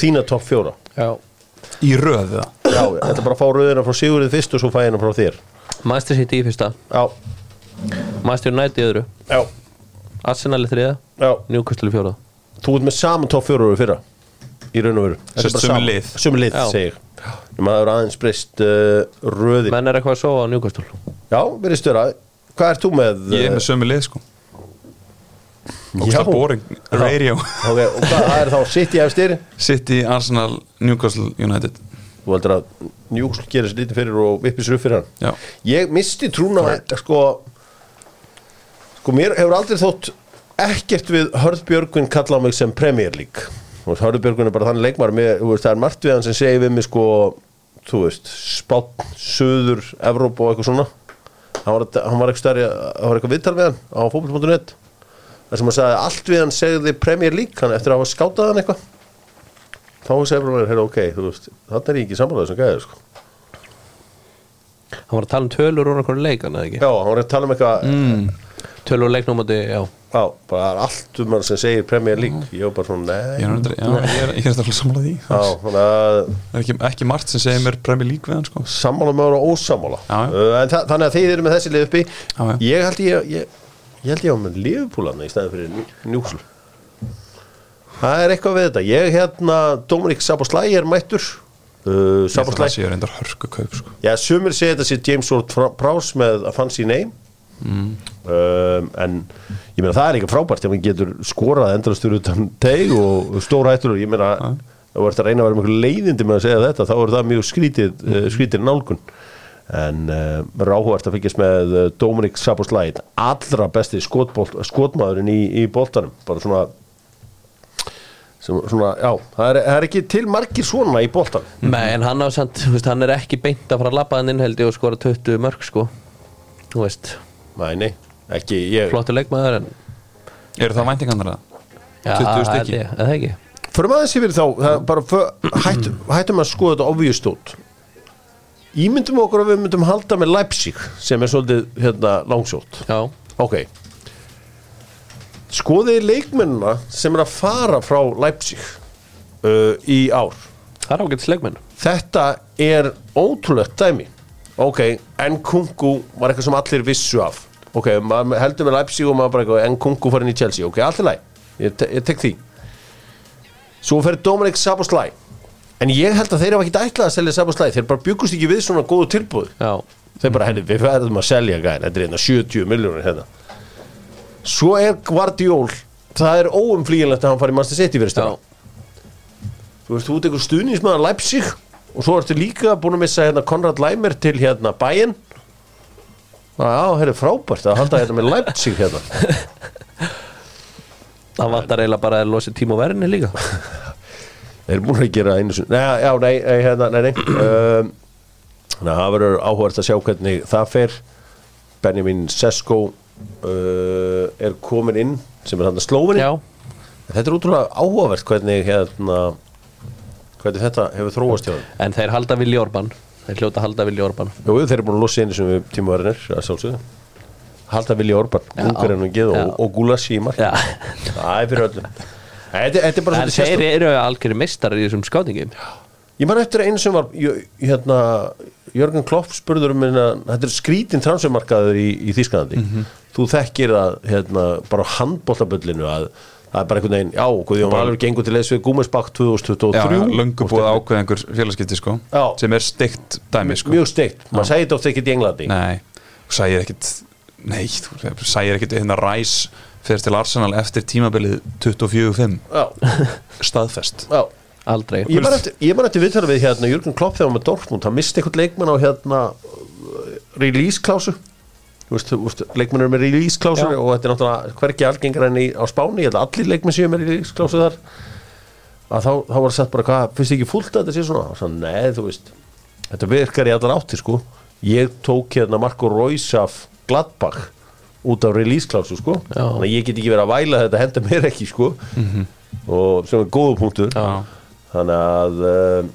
þína topp fjóra. Já. Í röð það já, ætla bara að fá rauðina frá Sigurður fyrst og svo fæ hana frá þér. Master City í fyrsta. Já, Master United í öðru. Já, Arsenal í þriða já. Newcastle í fjóra þú ert með saman topp fjóra úr fyrra í raun og veru. Er sömu sama. lið. sömu lið, Já. segir að það er aðeins breyst uh, röðin. Menn er eitthvað að sofa á Newcastle. Já, verið störa hvað ert þú með? ég er uh, með sömu lið sko. Og það boring radio. (laughs) Ok, og hvað, er þá City efstir City, Arsenal, Newcastle, United. Þú heldur að Newcastle gerir sér lítið fyrir og vippir sér upp fyrir hann? Já. Ég misti trúna sko, sko mér hefur aldrei þótt ekkert við Hörð Björgvin kalla á mig sem Premier League. Og Hörð Björgvin er bara þannig leikmar mér, þú veist, það er margt við hann sem segir við mig sko, þú veist, Spátn Suður, Evróp og eitthvað svona. Hann var, hann var eitthvað stærri hann var eitthvað viðtal við hann á fótboll.net þar sem hann sagði allt við hann segði Premier League hann eftir að hafa skátað hann eitthvað. Þá segir hann, hey, ok, þú veist þannig er ég ekki sammálaður sem gæði sko. Hann var að tala um tölur úr einhverju leik hann eða ekki? Já, hann var að tala um eitthvað mm. Tölur úr leiknúmandi, já. Já, bara allt um hann sem segir Premier League. Ég var bara svona, ég nei er, aldrei, já, ég er, ég er alltaf samlað því. Já, þannig að það er ekki, ekki margt sem segir mér Premier League við hann sko. Sammála með og ósammála. Já, já. uh, en þa þannig að þið eru með þessi lið uppi. Já, já. ég held ég ég, ég held ég á með liðpúlana í stæðan fyrir njúksl það er eitthvað við þetta. Ég hérna, Dominik Saboslæ er mættur. Uh, ég held að Saboslæ það sé reyndar hörku kaup sko. Já, sumir segja þetta sé James Ward Prowse með a fancy name um, en ég meina það er ekki frábært ef hann getur skorað endrastur utan teig og stóra hættur ég meina ef þú ert að reyna að vera einhver leiðindi með að segja þetta þá er það mjög skrítið, mm. skrítið nálgun. En uh, verður áhugast að fylgjast með uh, Dominik Saboslæð allra besti skotbolt, skotmaðurinn í, í boltanum. Bara svona sem, svona, já, það er, það er ekki til margir svona í boltan Nei, en hann á samt, þú veist, hann er ekki beint að fara að labba hann inn held ég og skora 20 mörg sko. Þú veist, nei, nei, ekki ég, flottur leikmaður en Eru það væntingarnar það? Já, 20 held stykki. ég, eða ekki? Förum aðeins yfir þá, það, er bara för, hætt, hættum að skoða þetta obvious út Ímyndum okkur að við myndum halda með Leipzig sem er svolítið hérna langsótt. Já, Ok. Skoðið leikmennina sem er að fara frá Leipzig uh, í ár. Það er ágætis leikmenn. Þetta er ótrúlegt dæmi Ok, Nkunku var eitthvað sem allir vissu af. Ok, maður heldur með Leipzig og maður bara eitthvað Nkunku farin í Chelsea, ok, allir læg ég, te ég tek því. Svo fer Dominic Saboslæ En ég held að þeir hafa ekki ætlað að selja Saboslæ Þeir bara byggust ekki við svona góðu tilbúð Já, Þeir bara, henni, við verðum að selja gæn Þetta er hérna 70 miljónir hérna. Svo er Guardiol. Það er óumflýjanlegt að hann fari í Manchester City fyrir stjá Þú veist, þú ert einhver stuðnismæður Leipzig og svo ertu líka búin að missa hérna Konrad Leimer til hérna Bayern. Já, það er frábært að halda hérna með Leipzig hérna. (laughs) Það vantar eiginlega bara að losi tíma og verðinni líka. (laughs) Þeir búin að gera einu sinni Nei, já, nei, hérna, nei, nei. Um, Þannig að það verður áhugast að sjá hvernig það fer. Benjamin Sesko uh, er komin inn sem er hann að slófinni Þetta er útrúlega áhugavert hvernig hérna hvernig þetta hefur þróast hjá þeim? En þeir halda Vilji Orban Þeir hljóta halda Vilji Orban Jú, þeir eru búin að losa einu sem við tímaverðinir að sjálfsögðu. Halda Vilja Orban. Ungarinn og Geð og, Gulassi í mark Já, Það er fyrir öllum en þeir eru algjörir mistar í þessum skátingum. Ég man eftir einu sem var hérna, Jörgen Klopp spurður um minna, þetta er skrítin transfermarkaður í, í Þískanandi Þú þekkir að hérna, bara á handbóltabullinu að það er bara einhvern veginn, já, Guðjón Valur gengur til leys við Gúmisbakk Já, 2023. löngu búið að ákveða einhver félagskipti sko Já. sem er steikt dæmi sko. Mjög steikt, maður segir þetta oft ekkert í Englandi. Nei, þú sæir ekkit Nei, þú sæir ekkit hérna ræs fyrir til Arsenal eftir tímabilið 24-5 Já, staðfest. Já. Aldrei. Ég man eftir, viðtala við hérna Jörgen Klopp þegar hann var með Dortmund, hann misti eitthvað leikmann á hérna release klásu Þú veist, þú veist, leikmenn eru með release klásu og þetta er náttúrulega hvergi algengar enn í, á Spáni, ég held að allir leikmenn séu með release klásu þar. Að þá, þá var sett bara hvað, finnst þið ekki fúlt að þetta sé svona? Svo, nei, þú veist þetta virkar í allar átti, sko. Ég tók hérna Marco Reus af Gladbach út af release klásu, sko. Já. þannig að ég get ekki verið að væla þetta henda mér ekki, sko. Og sem er góðu punktur. Já. þannig að uh,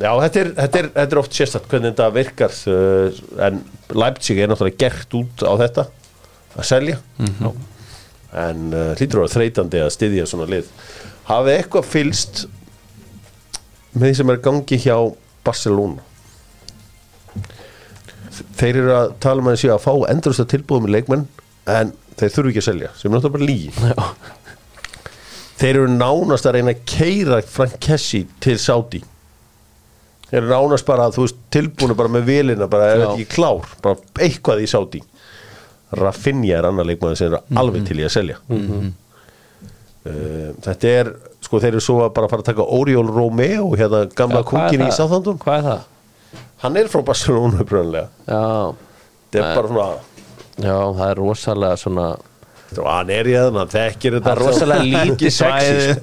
já, þetta er, þetta, er, þetta er oft sérstætt hvernig þetta virkar uh, en Leipzig er náttúrulega gert út á þetta að selja. En uh, hlýtur vera þreytandi að styðja svona lið. Hafið eitthvað fylst með því sem er gangi hjá Barcelona? Þeir eru að tala um að séu að fá endurust að tilbúða með leikmenn en þeir þurfu ekki að selja sem er náttúrulega bara lígi þeir eru nánast að reyna að keira Frank Kessi til Saudi þeir eru nánast bara þú veist tilbúinu bara með velina bara er ekki klár, bara eitthvað í Saudi. Rafinha er annar leikmaður sem er alveg til í að selja. Uh, þetta er sko þeir eru svo að bara fara að taka Oriol Romeo hérna gamla kungin í það? Southampton. Hvað er það? hann er frá Barcelona uppröðanlega Já, þetta er bara svona já, það er rosalega svona hann er í það, hann þekkir þetta Það er rosalega (laughs) Sexy,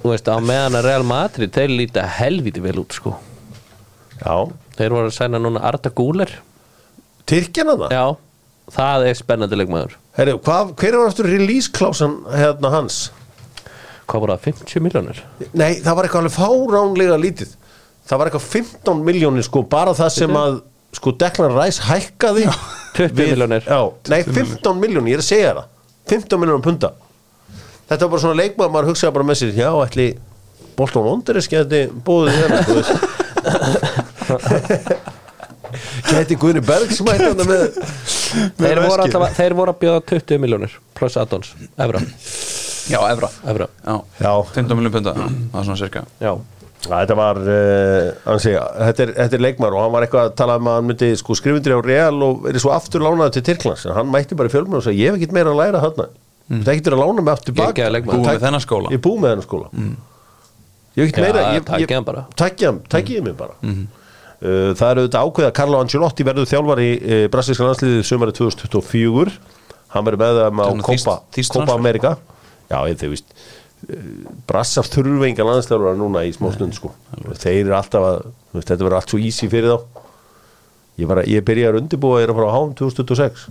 svæði á meðan að Real Madrid Þeir líta helviti vel út, sko Já, Þeir voru að sæna núna Arda Guler. Tyrkjana það Já, það er spennandi leikmaður. Herri, hvað, hver var aftur release klásan hérna hans? Hvað voru það, 50 miljónir? Nei, það var eitthvað alveg fáránlega lítið. Það var eitthvað 15 miljónir sko bara það sem að sko Declan Rice hækkaði 20 milljónir. Já, nei 15 miljónir, ég er að segja það. 15 miljónir punta. Þetta var bara svona leikmaður, maður hugsaði bara með sér Já, ætli Bolton Wanderers geti búið hérna, (laughs) Geti Guðni Berg sem ætti hann með, Þeir voru, alltaf, þeir voru að bjóða 20 miljónir Plus addons, evra, Já, Evra evra. Já, Já. 15 miljón punda Já, Það er svona cirka Já, Já, þetta var uh, ansi, þetta, er, þetta er leikmar og hann var eitthvað að tala um að hann myndi sko, skrifundir á Real og verið svo aftur lánaði til Tyrklands en hann mætti bara í fjölmenn og sagði ég hef ekkert meira að læra þarna mm. þetta ekkert að lána mig aftur bak Geggjaður leikmaður. Búið með þennan skóla. ég búið með þennan skóla mm. ég hef ekkert Já, meira ég, takið hann bara. takja, takja ég mig bara uh, það eru auðvitað ákveða Carlo Ancelotti verður þjálfari uh, brasilíska landsliðið sömari 2024 hann verður með þeim á Copa. America. Já, ég þau víst Brassar þurfa enga landsliðar núna í smá stund sko. þeir eru alltaf að þetta verður allt svo easy fyrir þá. Ég, bara, ég byrja að undirbúa þeir að fara á HM 2026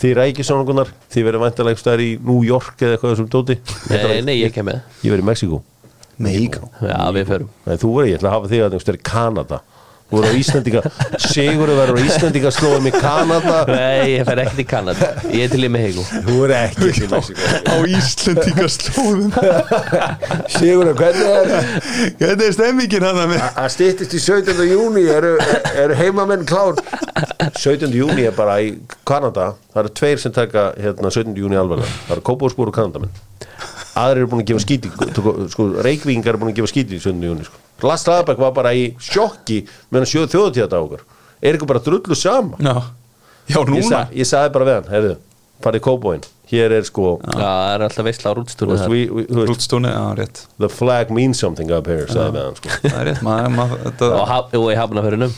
þið rækir svona þið verður væntalega stær í New York eða eitthvað þessum dóti. Nei, nei, ég kem með. Ég verður í Mexiko Mexico Já, við förum. Nei, þú verður, ég ætla að hafa þig að stær í Kanada þú verður á Íslandinga Sigur verður á Íslandinga slóðum í Kanada Nei, ég fer ekkert í Kanada Ég er til í Mexico þú verður ekki í Mexiko Á Íslandíkaslóðum Sigur, hvernig er Þetta er stemmingin hann með að stýttist í 17. júni eru, eru heimamenn klár 17. júni er bara í Kanada það eru tveir sem taka hérna, 17. júni alvarlega það eru Kópavórsbúr og Kanadamenn aðrir eru búin að gefa skíti sko, reykvingar eru búin að gefa skíti í 17. júni sko. Lars Laðbæk var bara í sjokki meðan sjóðu þjóðutíðata okkar er ykkur bara drullu sama? Já, já ég, núna? sa, ég sagði bara við hann, heyrðu farið í Kópavóin, hér er sko Já, það er alltaf veistla á þú rútstúru veist, we, we, þú veist, Rútstóni, já, rétt. the flag means something up here sagði við hann sko. Það er rétt, maður, maður þetta, Og haf- og ég hafna fyrir num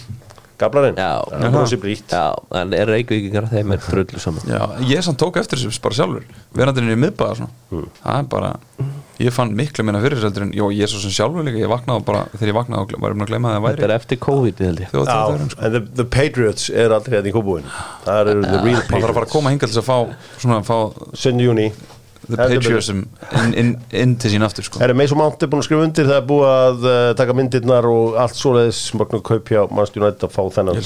Gablarinn, Já. það brosi brítt Já, en er reykvíkingar þeim er drullu saman Já, ég samt tók eftir þessu bara sjálfur. Verandinn í miðbæða svona. Hmm. það er bara, ég fann miklu minna fyrir þessu heldur en, ég er svo sem sjálfur líka, ég vaknaði bara þegar ég vaknaði og var um að gleyma að það Þetta væri er eftir COVID, held ég. Já, en the, the Patriots er aldrei hérna í kópúin Það eru the real maður þarf að fara að Patriots koma hingað til þess að fá svona að fá 7. júni the patriotism inn, til sín aftur sko. Er Mason Mount er búin að skrifa undir það er búið að uh, taka myndirnar og allt svoleiðis magna kaup hjá Manchester United að fá þennan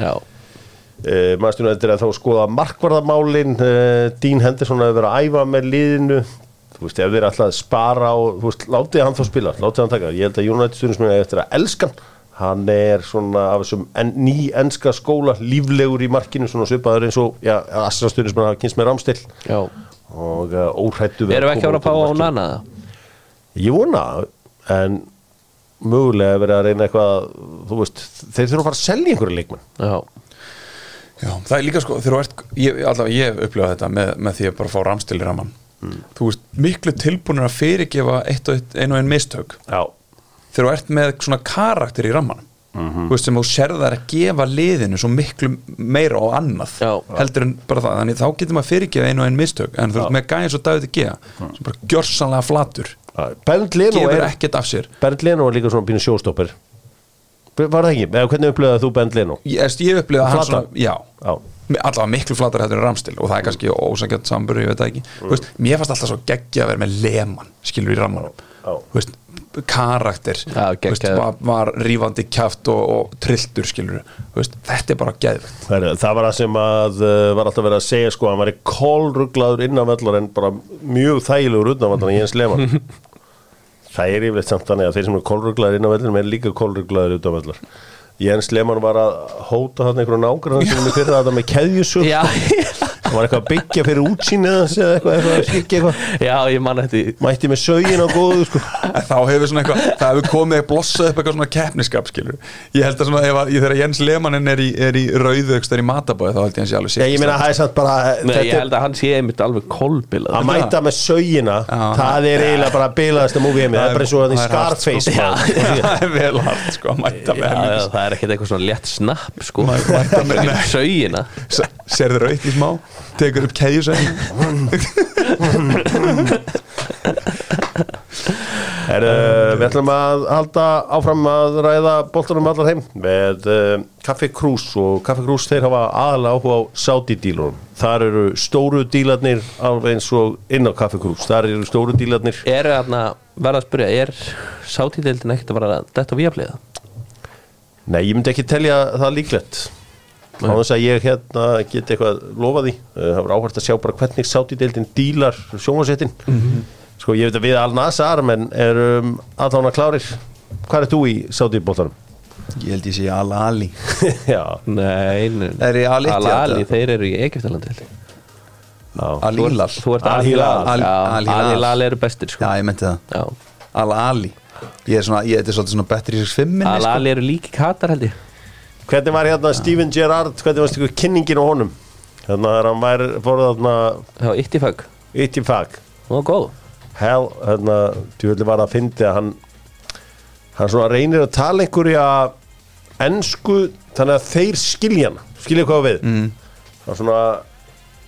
Já, uh, Manchester United er að þá að skoða markvarðamálin uh, Dean Henderson hefur verið að æfa með liðinu þú veist, ef þeir ætla að spara og þú veist, látið hann þá spila, látið hann taka. Ég held að United stundismenn er eftir að elska hann. Hann er svona af þessum en, ný enska skóla, líflegur í markinu svona svipaður eins og, já, Astra stundismenn hafa kynst með Ramstill já. Og uh, óhrættu við Erum við ekki að vera að fá á markinu. nana? Ég vona en mögulega verið að reyna eitthvað þú veist, þeir þurfa að fara að selja einhverju leikmenn. Já, Já, það er líka sko, þegar þú ert ég, allavega ég hef upplifað þetta með, með því að bara fá ramstil í raman þú veist, miklu tilbúinir að fyrirgefa eitt og og einn mistök. Já, þegar þú ert með svona karakter í ramman þú veist, sem þú serðar að gefa liðinu svo miklu meira og annað Já. heldur en bara það, þannig þá getur maður fyrirgefa ein og einn mistök, en þú veist með gæðin svo David Gea, sem bara gjörsanlega flatur. Bernd Leno gefur er ekkert af sér. Bernd Leno er líka svona pínu sjóstopper Var það ekki? Eða hvernig upplöðað þú Bernd Leno? ég, ég upplifa hann svona, já. Já, allavega miklu flatar hættur en ramstil og það er kannski ósækjart sambur, ég veit það ekki. Mm. veist, mér fannst alltaf svo geggja að vera með leman skilur í rammanum. Já. veist, karakter Já, veist, var, var rífandi kjaft og, og trilltur skilur veist, þetta er bara geðvegt það, var það sem að uh, var alltaf verið að segja sko hann var kólruglaður innanvallar en bara mjög þægilegur utanvallar en Jens Lehmann (laughs) Það er yfirleitt samt þannig að þeir sem eru kólruglaður innanvallar er líka kólruglaður utanvallar Jens Lehmann var að hóta þarna einhverju nágrann sem við fyrir þetta með keðjusug (laughs) já, hann var eitthvað að byggja fyrir útsýnið hans eða eitthvað, eitthvað, eitthvað, eitthvað. já ég man eftir mætti með sögin á góðu sko. En þá hefur svona eitthvað, það hefur komið að blossa upp eitthvað svona keppniskap skilur ég held að svona ef að, ég þegar Jens Lehmann er í, er í rauðu ekstar í matabóði þá held ég hans ég alveg ég, ég meina það er samt bara Nei, þetta ég er- held að hann sé einmitt alveg kolbilað að mæta með sögina Já. það er eiginlega bara bilaðasta múfi heimi það er bara það Það er hart, sko. Það er hart (laughs) sko að Já, já, það er sko. (laughs) Í smá Tekur upp keðjusæðin Er, uh, við ætlum að halda áfram að ræða boltanum allar heim með uh, Kaffi Krús og Kaffi Krús þeir hafa aðalega áhuga á Saudi dílunum. Þar eru stóru dílarnir alveg eins og inn á Kaffi Krús. Þar eru stóru dílarnir. Er þarna, verða að spyrja, er sátíðdeildin ekkert að vera detta á víafliða? Nei, ég myndi ekki telja það líklegt á þess að ég hérna geti eitthvað lofa því. Uh, það var áhægt að sjá bara hvernig Saudi-deildin dílar sjónvasettin sko ég veit að við Al-Nazar menn erum aðtána klárir. Hvað er þú í Saudi-bóltanum? Ég held ég sé Al-Ali. (laughs) Já, Nei, Er Al-Ali, þeir eru í já. Al-Hilal. Þú ert Al-Hilal. Já, eru bestir Já, sko ég menti það. Já. Al-Ali. Ég er svona, ég þetta er svona betri í 6-5 minni sko. Al-Ali eru líki katar held ég Hvernig var hérna Steven Gerrard? Hvernig var stíku kynningin á honum? Hérna þegar hann væri fóruð þarna Já, Ittifag Ittifag Það var góð hell, hérna, djúvöldi var að fyndi að hann hann svona reynir að tala einhverja ensku þannig að þeir skilja hana. Skilja hvað við. Mm. það er svona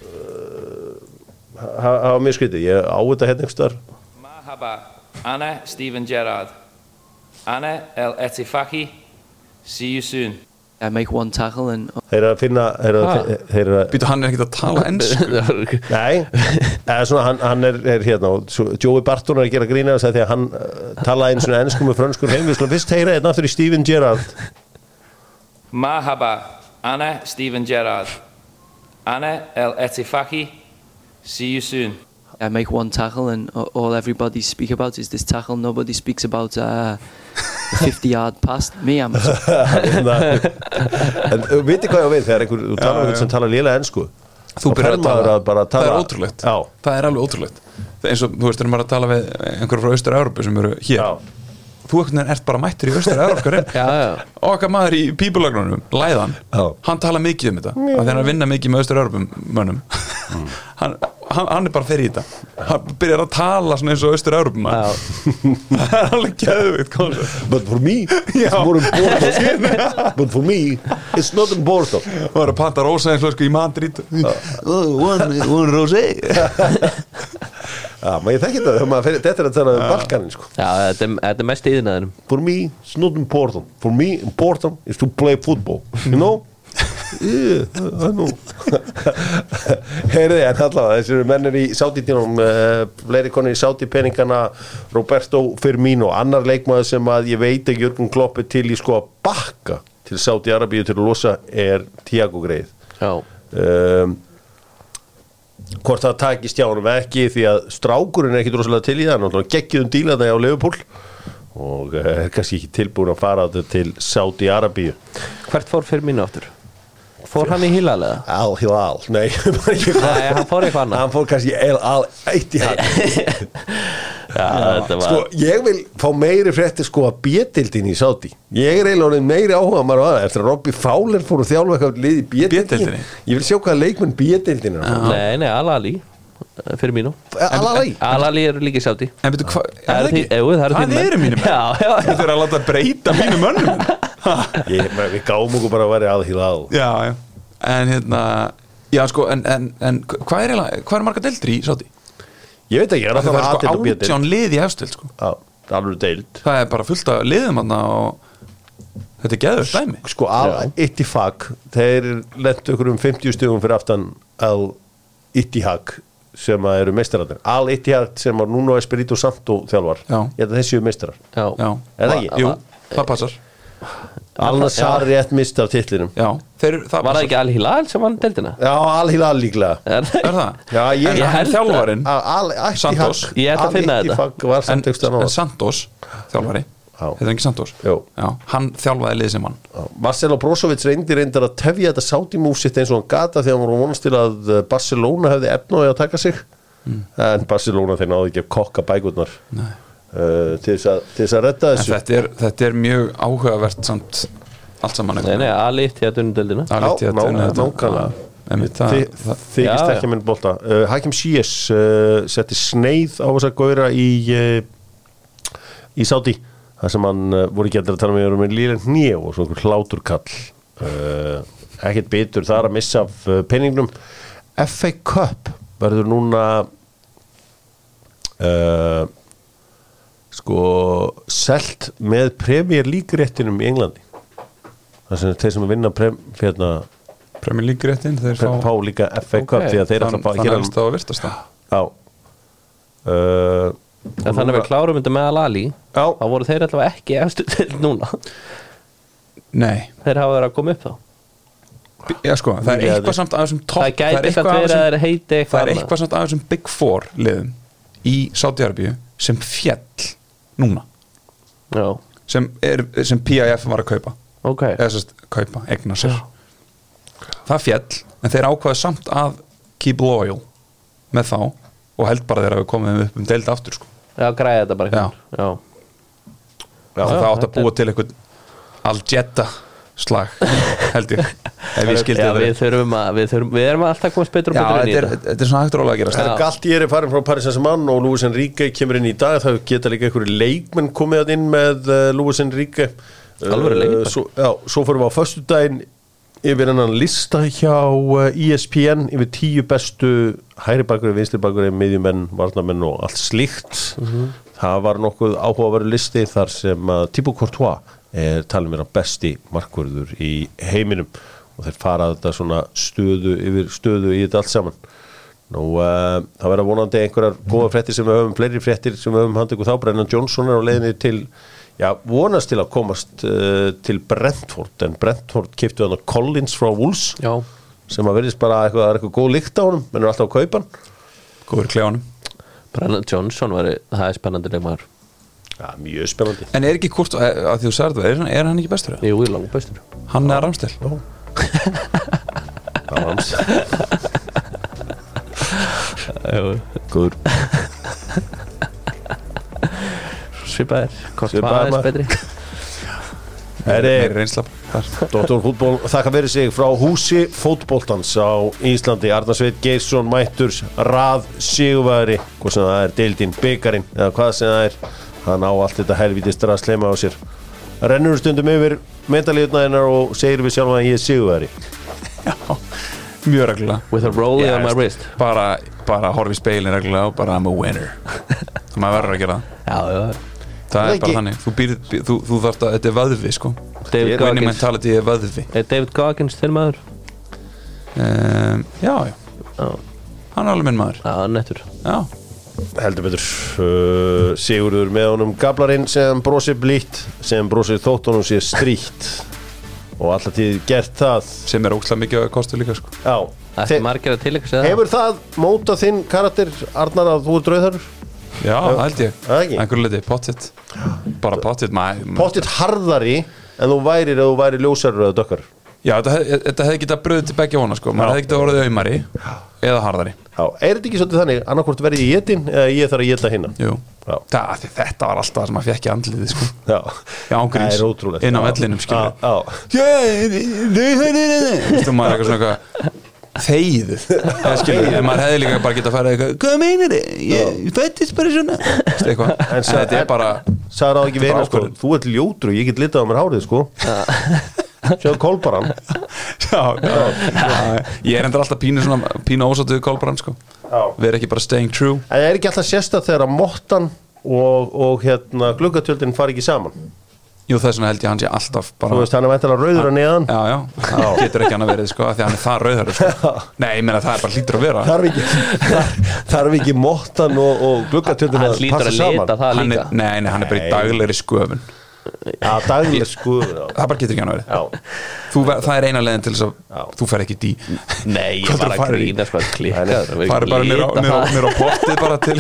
uh, ha- hafa mér skrítið, ég á þetta hérna einhvers þar Marhaba, Anna Stephen Gerrard. Anna El Etifaki. See you soon. I make one tackle and þeir eru að finna þeir eru Ah. að, þeir eru að Býtu, hann er ekkert að tala (laughs) ennsku Nei, eða svona, hann, hann er, er hérna og svo- Joey Barton er að gera grína þess að því að hann uh, talaði einu svona ennsku með frönskur heim við slum fyrst heyra hérna aftur í Steven Gerrard Marhaba, Anna Stephen Gerrard. Anna El Etifaki. See you soon. I make one tackle and all everybody speak about is this tackle. Nobody speaks about uh, 50 yard pass. Me, (laughs) Hérna, en uh, viti hvað ég á við þegar einhver, þú talar um einhvern sem talar lélega ennsku Þú byrjar að tala, að bara það tala- er ótrúlegt Já. Það er alveg ótrúlegt Það er eins og, þú veist, þegar maður er að tala við einhverjum frá Austur-Európu sem eru hér Já. Þú ert bara mættur í (laughs) já. Okkar maður í pípulagnunum, Læðan Já. Hann tala mikið um þetta að þegar hann vinna mikið með Austur-Európum mönnum Mm. (laughs) hann, hann, hann er bara fyrir í þetta. Hann byrjar að tala svona eins og Austur-Európum Já. (laughs) Það er alveg koncept. But for me, it's more important. (laughs) But for me, it's not important. Það var að panta rósaðinslösku í Madrid. One, one rosé. Já, (laughs) maður ég þekki þetta þegar maður þetta er að tala um Balkanin sko. Já, þetta er, þetta er mest íðinaðinum For me, it's not important. For me, important is to play football You know? Heyrði, en allavega Þessi eru mennir í Sáti-tínum uh, Fleiri konir í Sáti-peningana Roberto Firmino, annar leikmaður sem að ég veit að Jörgun Klopp er til í sko að bakka til Sáti-Arabíu til að losa er Tiago Greið. Já, um, hvort það takist hjá honum ekki því að strákurinn er ekki rosalega til í það hann geggjum dílaði á Leopold og eh, er kannski ekki tilbúin að fara til Saudi Arabíu hvert fór fyrir mínu áttur? Fór hann í Hilal eða? Al. Hilal, nei (laughs) bara ekki hvað. Nei, hann fór eitthvað annað. Hann fór kannski El Al eitt í hann (laughs) Já, þetta var sko, ég vil fá meiri frétti sko að B-dildin í Saudi ég er eiginlega meiri áhuga maður á það. Eftir að Robby Fowler fór að þjálfa eitthvað lið í B-deildinni? ég vil sjá hvaða leikmenn B-dildin er Nei, nei, Al-Ali fyrir mínu. Al-Ali Al-Ali eru líka sátti En betur hvað, Það eru þínir menn. eru mínir menn? Já, já, já. Þú eru að láta breyta mínu mönnum. (laughs) Ég, við gáum okkur bara að vera Al Hilal. Já, já En hérna, já sko, en, en, en hvað er hvað er marga deildri í sátti? Ég veit ekki, er að Það það er að sko átján lið í efstil sko. Það er alveg deild. Það er bara fullt af liðum hann og þetta er geður dæmi. Sko, Al-Ittihag þeir lentu okkur um 50 stugum fyrir aftan Al-Ittihag sem að eru meistarar Al-Ittihag sem var núna Espirito Santo þjálfar. Já. Ég held að þessi eru meistarar. Er það ekki? Jú, það passar Al-Nassar rétt mist af titlinum Já, þeir, það Var það ekki Al-Hilal sem vann deildina? Já, Al-Hilal líklega Er það? Er það? Já, ég, held Al-Ittihag Santos. Ég ætla að finna þetta. En, Santos, þjálfari Já. Þetta er ekki Santos. Já, hann þjálfaði lið sem hann Marcelo Brozovic reyndi reyndar að tefja þetta sátimúsitt eins og hann gata þegar hann voru vonast til að uh, Barcelona hefði efnaði að taka sig en Barcelona þeir náðu ekki að kokka bækurnar uh, til þess að, til þess að redda En þessu. þetta er, þetta er mjög áhugavert samt allt saman Alveg til að. Já, einmitt, það- Þi- það- þykist ekki að minn bolta. Uh, Hakim Sies uh, setti sneið á þess að góðra í uh, í Sáti þar sem hann uh, voru ekki allir að tala með með lílen nýja og svona hláturkall uh, ekkert bitur þar að missa af uh, penningnum FA Cup verður núna uh, sko selt með Premier League réttinum í Englandi. Þar sem þeir sem að vinna prem, hérna, Premier League réttin þeir fá, fá líka FA Cup Ok. því að þeir ætla að fá þannig hér að það virtast það. Já. Uh, þannig að við klárum þetta með Al-Ali Já. þá voru þeir allavega ekki efstu deild núna. Nei, Þeir hafa verið að koma upp þá. Já sko, það er eitthvað samt af þessum topp Það gæti er eitthvað af verið að þessum- þeir heiti það er eitthvað samt af þessum Big Four liðum í Saudi-Arabíu sem fjall núna Já, sem, sem PIF var að kaupa ok eða sérst kaupa, egna sér það fjall, en þeir ákvaðu samt að keep loyal með þá og held bara þeir að við komum upp um deild aftur sko. Já, græði þetta bara Já. einhvern. Já. Það átt að búa til eitthvað Al-Jetta slag held ég. (laughs) Ef ég skildi það við þurfum að við, þurfum, við erum alltaf komast betur og betur inn í þetta þetta. þetta er svona hægt rólega að gerast Það er galt ég er farin frá Paris Saint-Germain og Luis Enrique kemur inn í dag. Það geta líka einhverju leikmenn komið að inn með uh, Luis Enrique. Alvöru leikmaður. uh, svo, Já, svo fyrir við á föstudaginn yfir hennan lista hjá ESPN yfir tíu bestu hæri bakgrið, vinstri bakgrið, miðjumenn, varnamenn og allt slíkt. Það var nokkuð áhugaveru listi þar sem að Thibaut Courtois er talin vera besti markvörður í heiminum og þeir fara þetta svona stöðu yfir stöðu í þetta allt saman. Nú, uh, það verða vonandi einhverjar góða fréttir sem við höfum, fleiri fréttir sem við höfum handið þá. Brennan Johnson er á leiðinni til já, vonast til að komast uh, til Brentford, en Brentford kiptu hann að Collins frá Wolves Já, sem að verðist bara eitthvað, það er eitthvað góð lykt á honum. Menn er alltaf að kaupa hann. Góður í klefanum. Brennan Johnson var það er spennandi leikmaður Já, mjög spennandi. En er ekki hvort, að því þú sagði það, er, hann- er hann ekki bestur? Jú, í langt bestur. Hann er Það hans Jú, Góður. Svipaðir Svipaðir, maður maður. betri? Heri, Meiri reynsla. Þar. Dóttor fútból þakka fyrir sig frá húsi fótboltans á Íslandi. Arnarsveit Geirsson Mætturs Rað Sigurværi hvað sem það er, deildin, byggarinn eða hvað sem það er, hann á allt þetta helvítist að slema á sér. Rennur stundum yfir metalíðnaðinnar og segir við sjálf að ég er Sigurværi Mjög reglulega. With a rollie Já, on my wrist. Bara, bara horfi speilin reglulega og bara I'm a winner. Það (laughs) maður verður að gera það. Já, já. Það er bara þannig, þú, býr, býr, þú, þú þarft að, þetta er vöðvi sko. Winning mentality er vöðvi. Er David Goggins þinn maður? um, Já, já, Já, hann er alveg minn maður. Já, nettur. Já, heldur betur. Uh, Sigurður með honum gablarinn sem brosir blítt sem brosir þótt honum sé stríkt og alltaf tíð gert það. Sem er ókslega mikið að kostu líka sko. Já, Þe- að Hefur það mótað þinn karakter Arnar að þú er drauðarur? Já, það held ég, Það ekki? einhverju liti, pottitt Bara pottitt, maður Pottitt harðari en þú værir ef þú væri ljósarur eða dökkar Já, þetta, hef, þetta hefði getað bröðið til begja vona sko. Maður hefði getað orðið auðmari eða harðari. Já, er þetta ekki svolítið þannig annarkvort verði ég jetin eða ég þarf að jeta hinna Jú, Já. það, þetta var alltaf það sem maður fekk í andliði sko. Já, Já, Það er ótrúlegt. Inn á Já. vellinum skilur Já, já. Þú maður eitthvað svona eitthvað (laughs) skilur, en maður hefði líka bara getað að fara eitthvað Hvað meinar þið? Ég fættist bara svona. En þetta er bara Sagði það ekki hérna sko. Þú ert ljótur og ég get litað á mér hárið sko Sjáðu kolbaran Já, já, já Ég er endur alltaf pínu Pínu ósáttu við Kolbrand sko. Erum ekki bara staying true. En það er ekki alltaf sérstætt þegar að mottan og, og hérna gluggatjöldin fari ekki saman? Jú, þess vegna held ég að hann sé alltaf Þú bara veist, hann er væntanlega rauður að neðan. Já, já, það getur ekki hann að verið sko af Því að hann er það rauðar sko. Nei, ég meina það er bara hlýtur að vera. Þarf ekki, þar, þarf ekki mottan og, og gluggatjöldin Hann að hlýtur passa að lita saman? það hann líka. Er, Nei, nei, hann er bara í daglegri sköfun Já, daglega sko. Það bara getur ekki hann að verið. Já. Þú, ver- Það er eina leiðin til þess að Þú fer ekki dí Nei, ég er að grína sko klikkað Farið bara nýra á pottið bara til,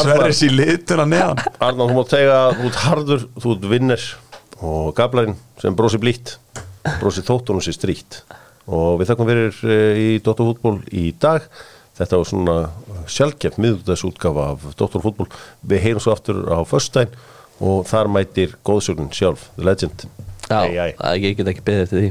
Sverris í lituna neðan. Arnar, þú mátt segja að þú ert harður, þú ert vinner og gablarinn sem brosi blítt brosi þóttunum sér stríkt og við þakkum fyrir eh, í Dóttar fútból í dag. Þetta var svona sjálfgeft miðugdags útgafa af Dóttar fútból við heyrum svo aftur á föstudaginn og þar mætir góðsögnin sjálf, The Legend. Já, ég get ekki beðið eftir því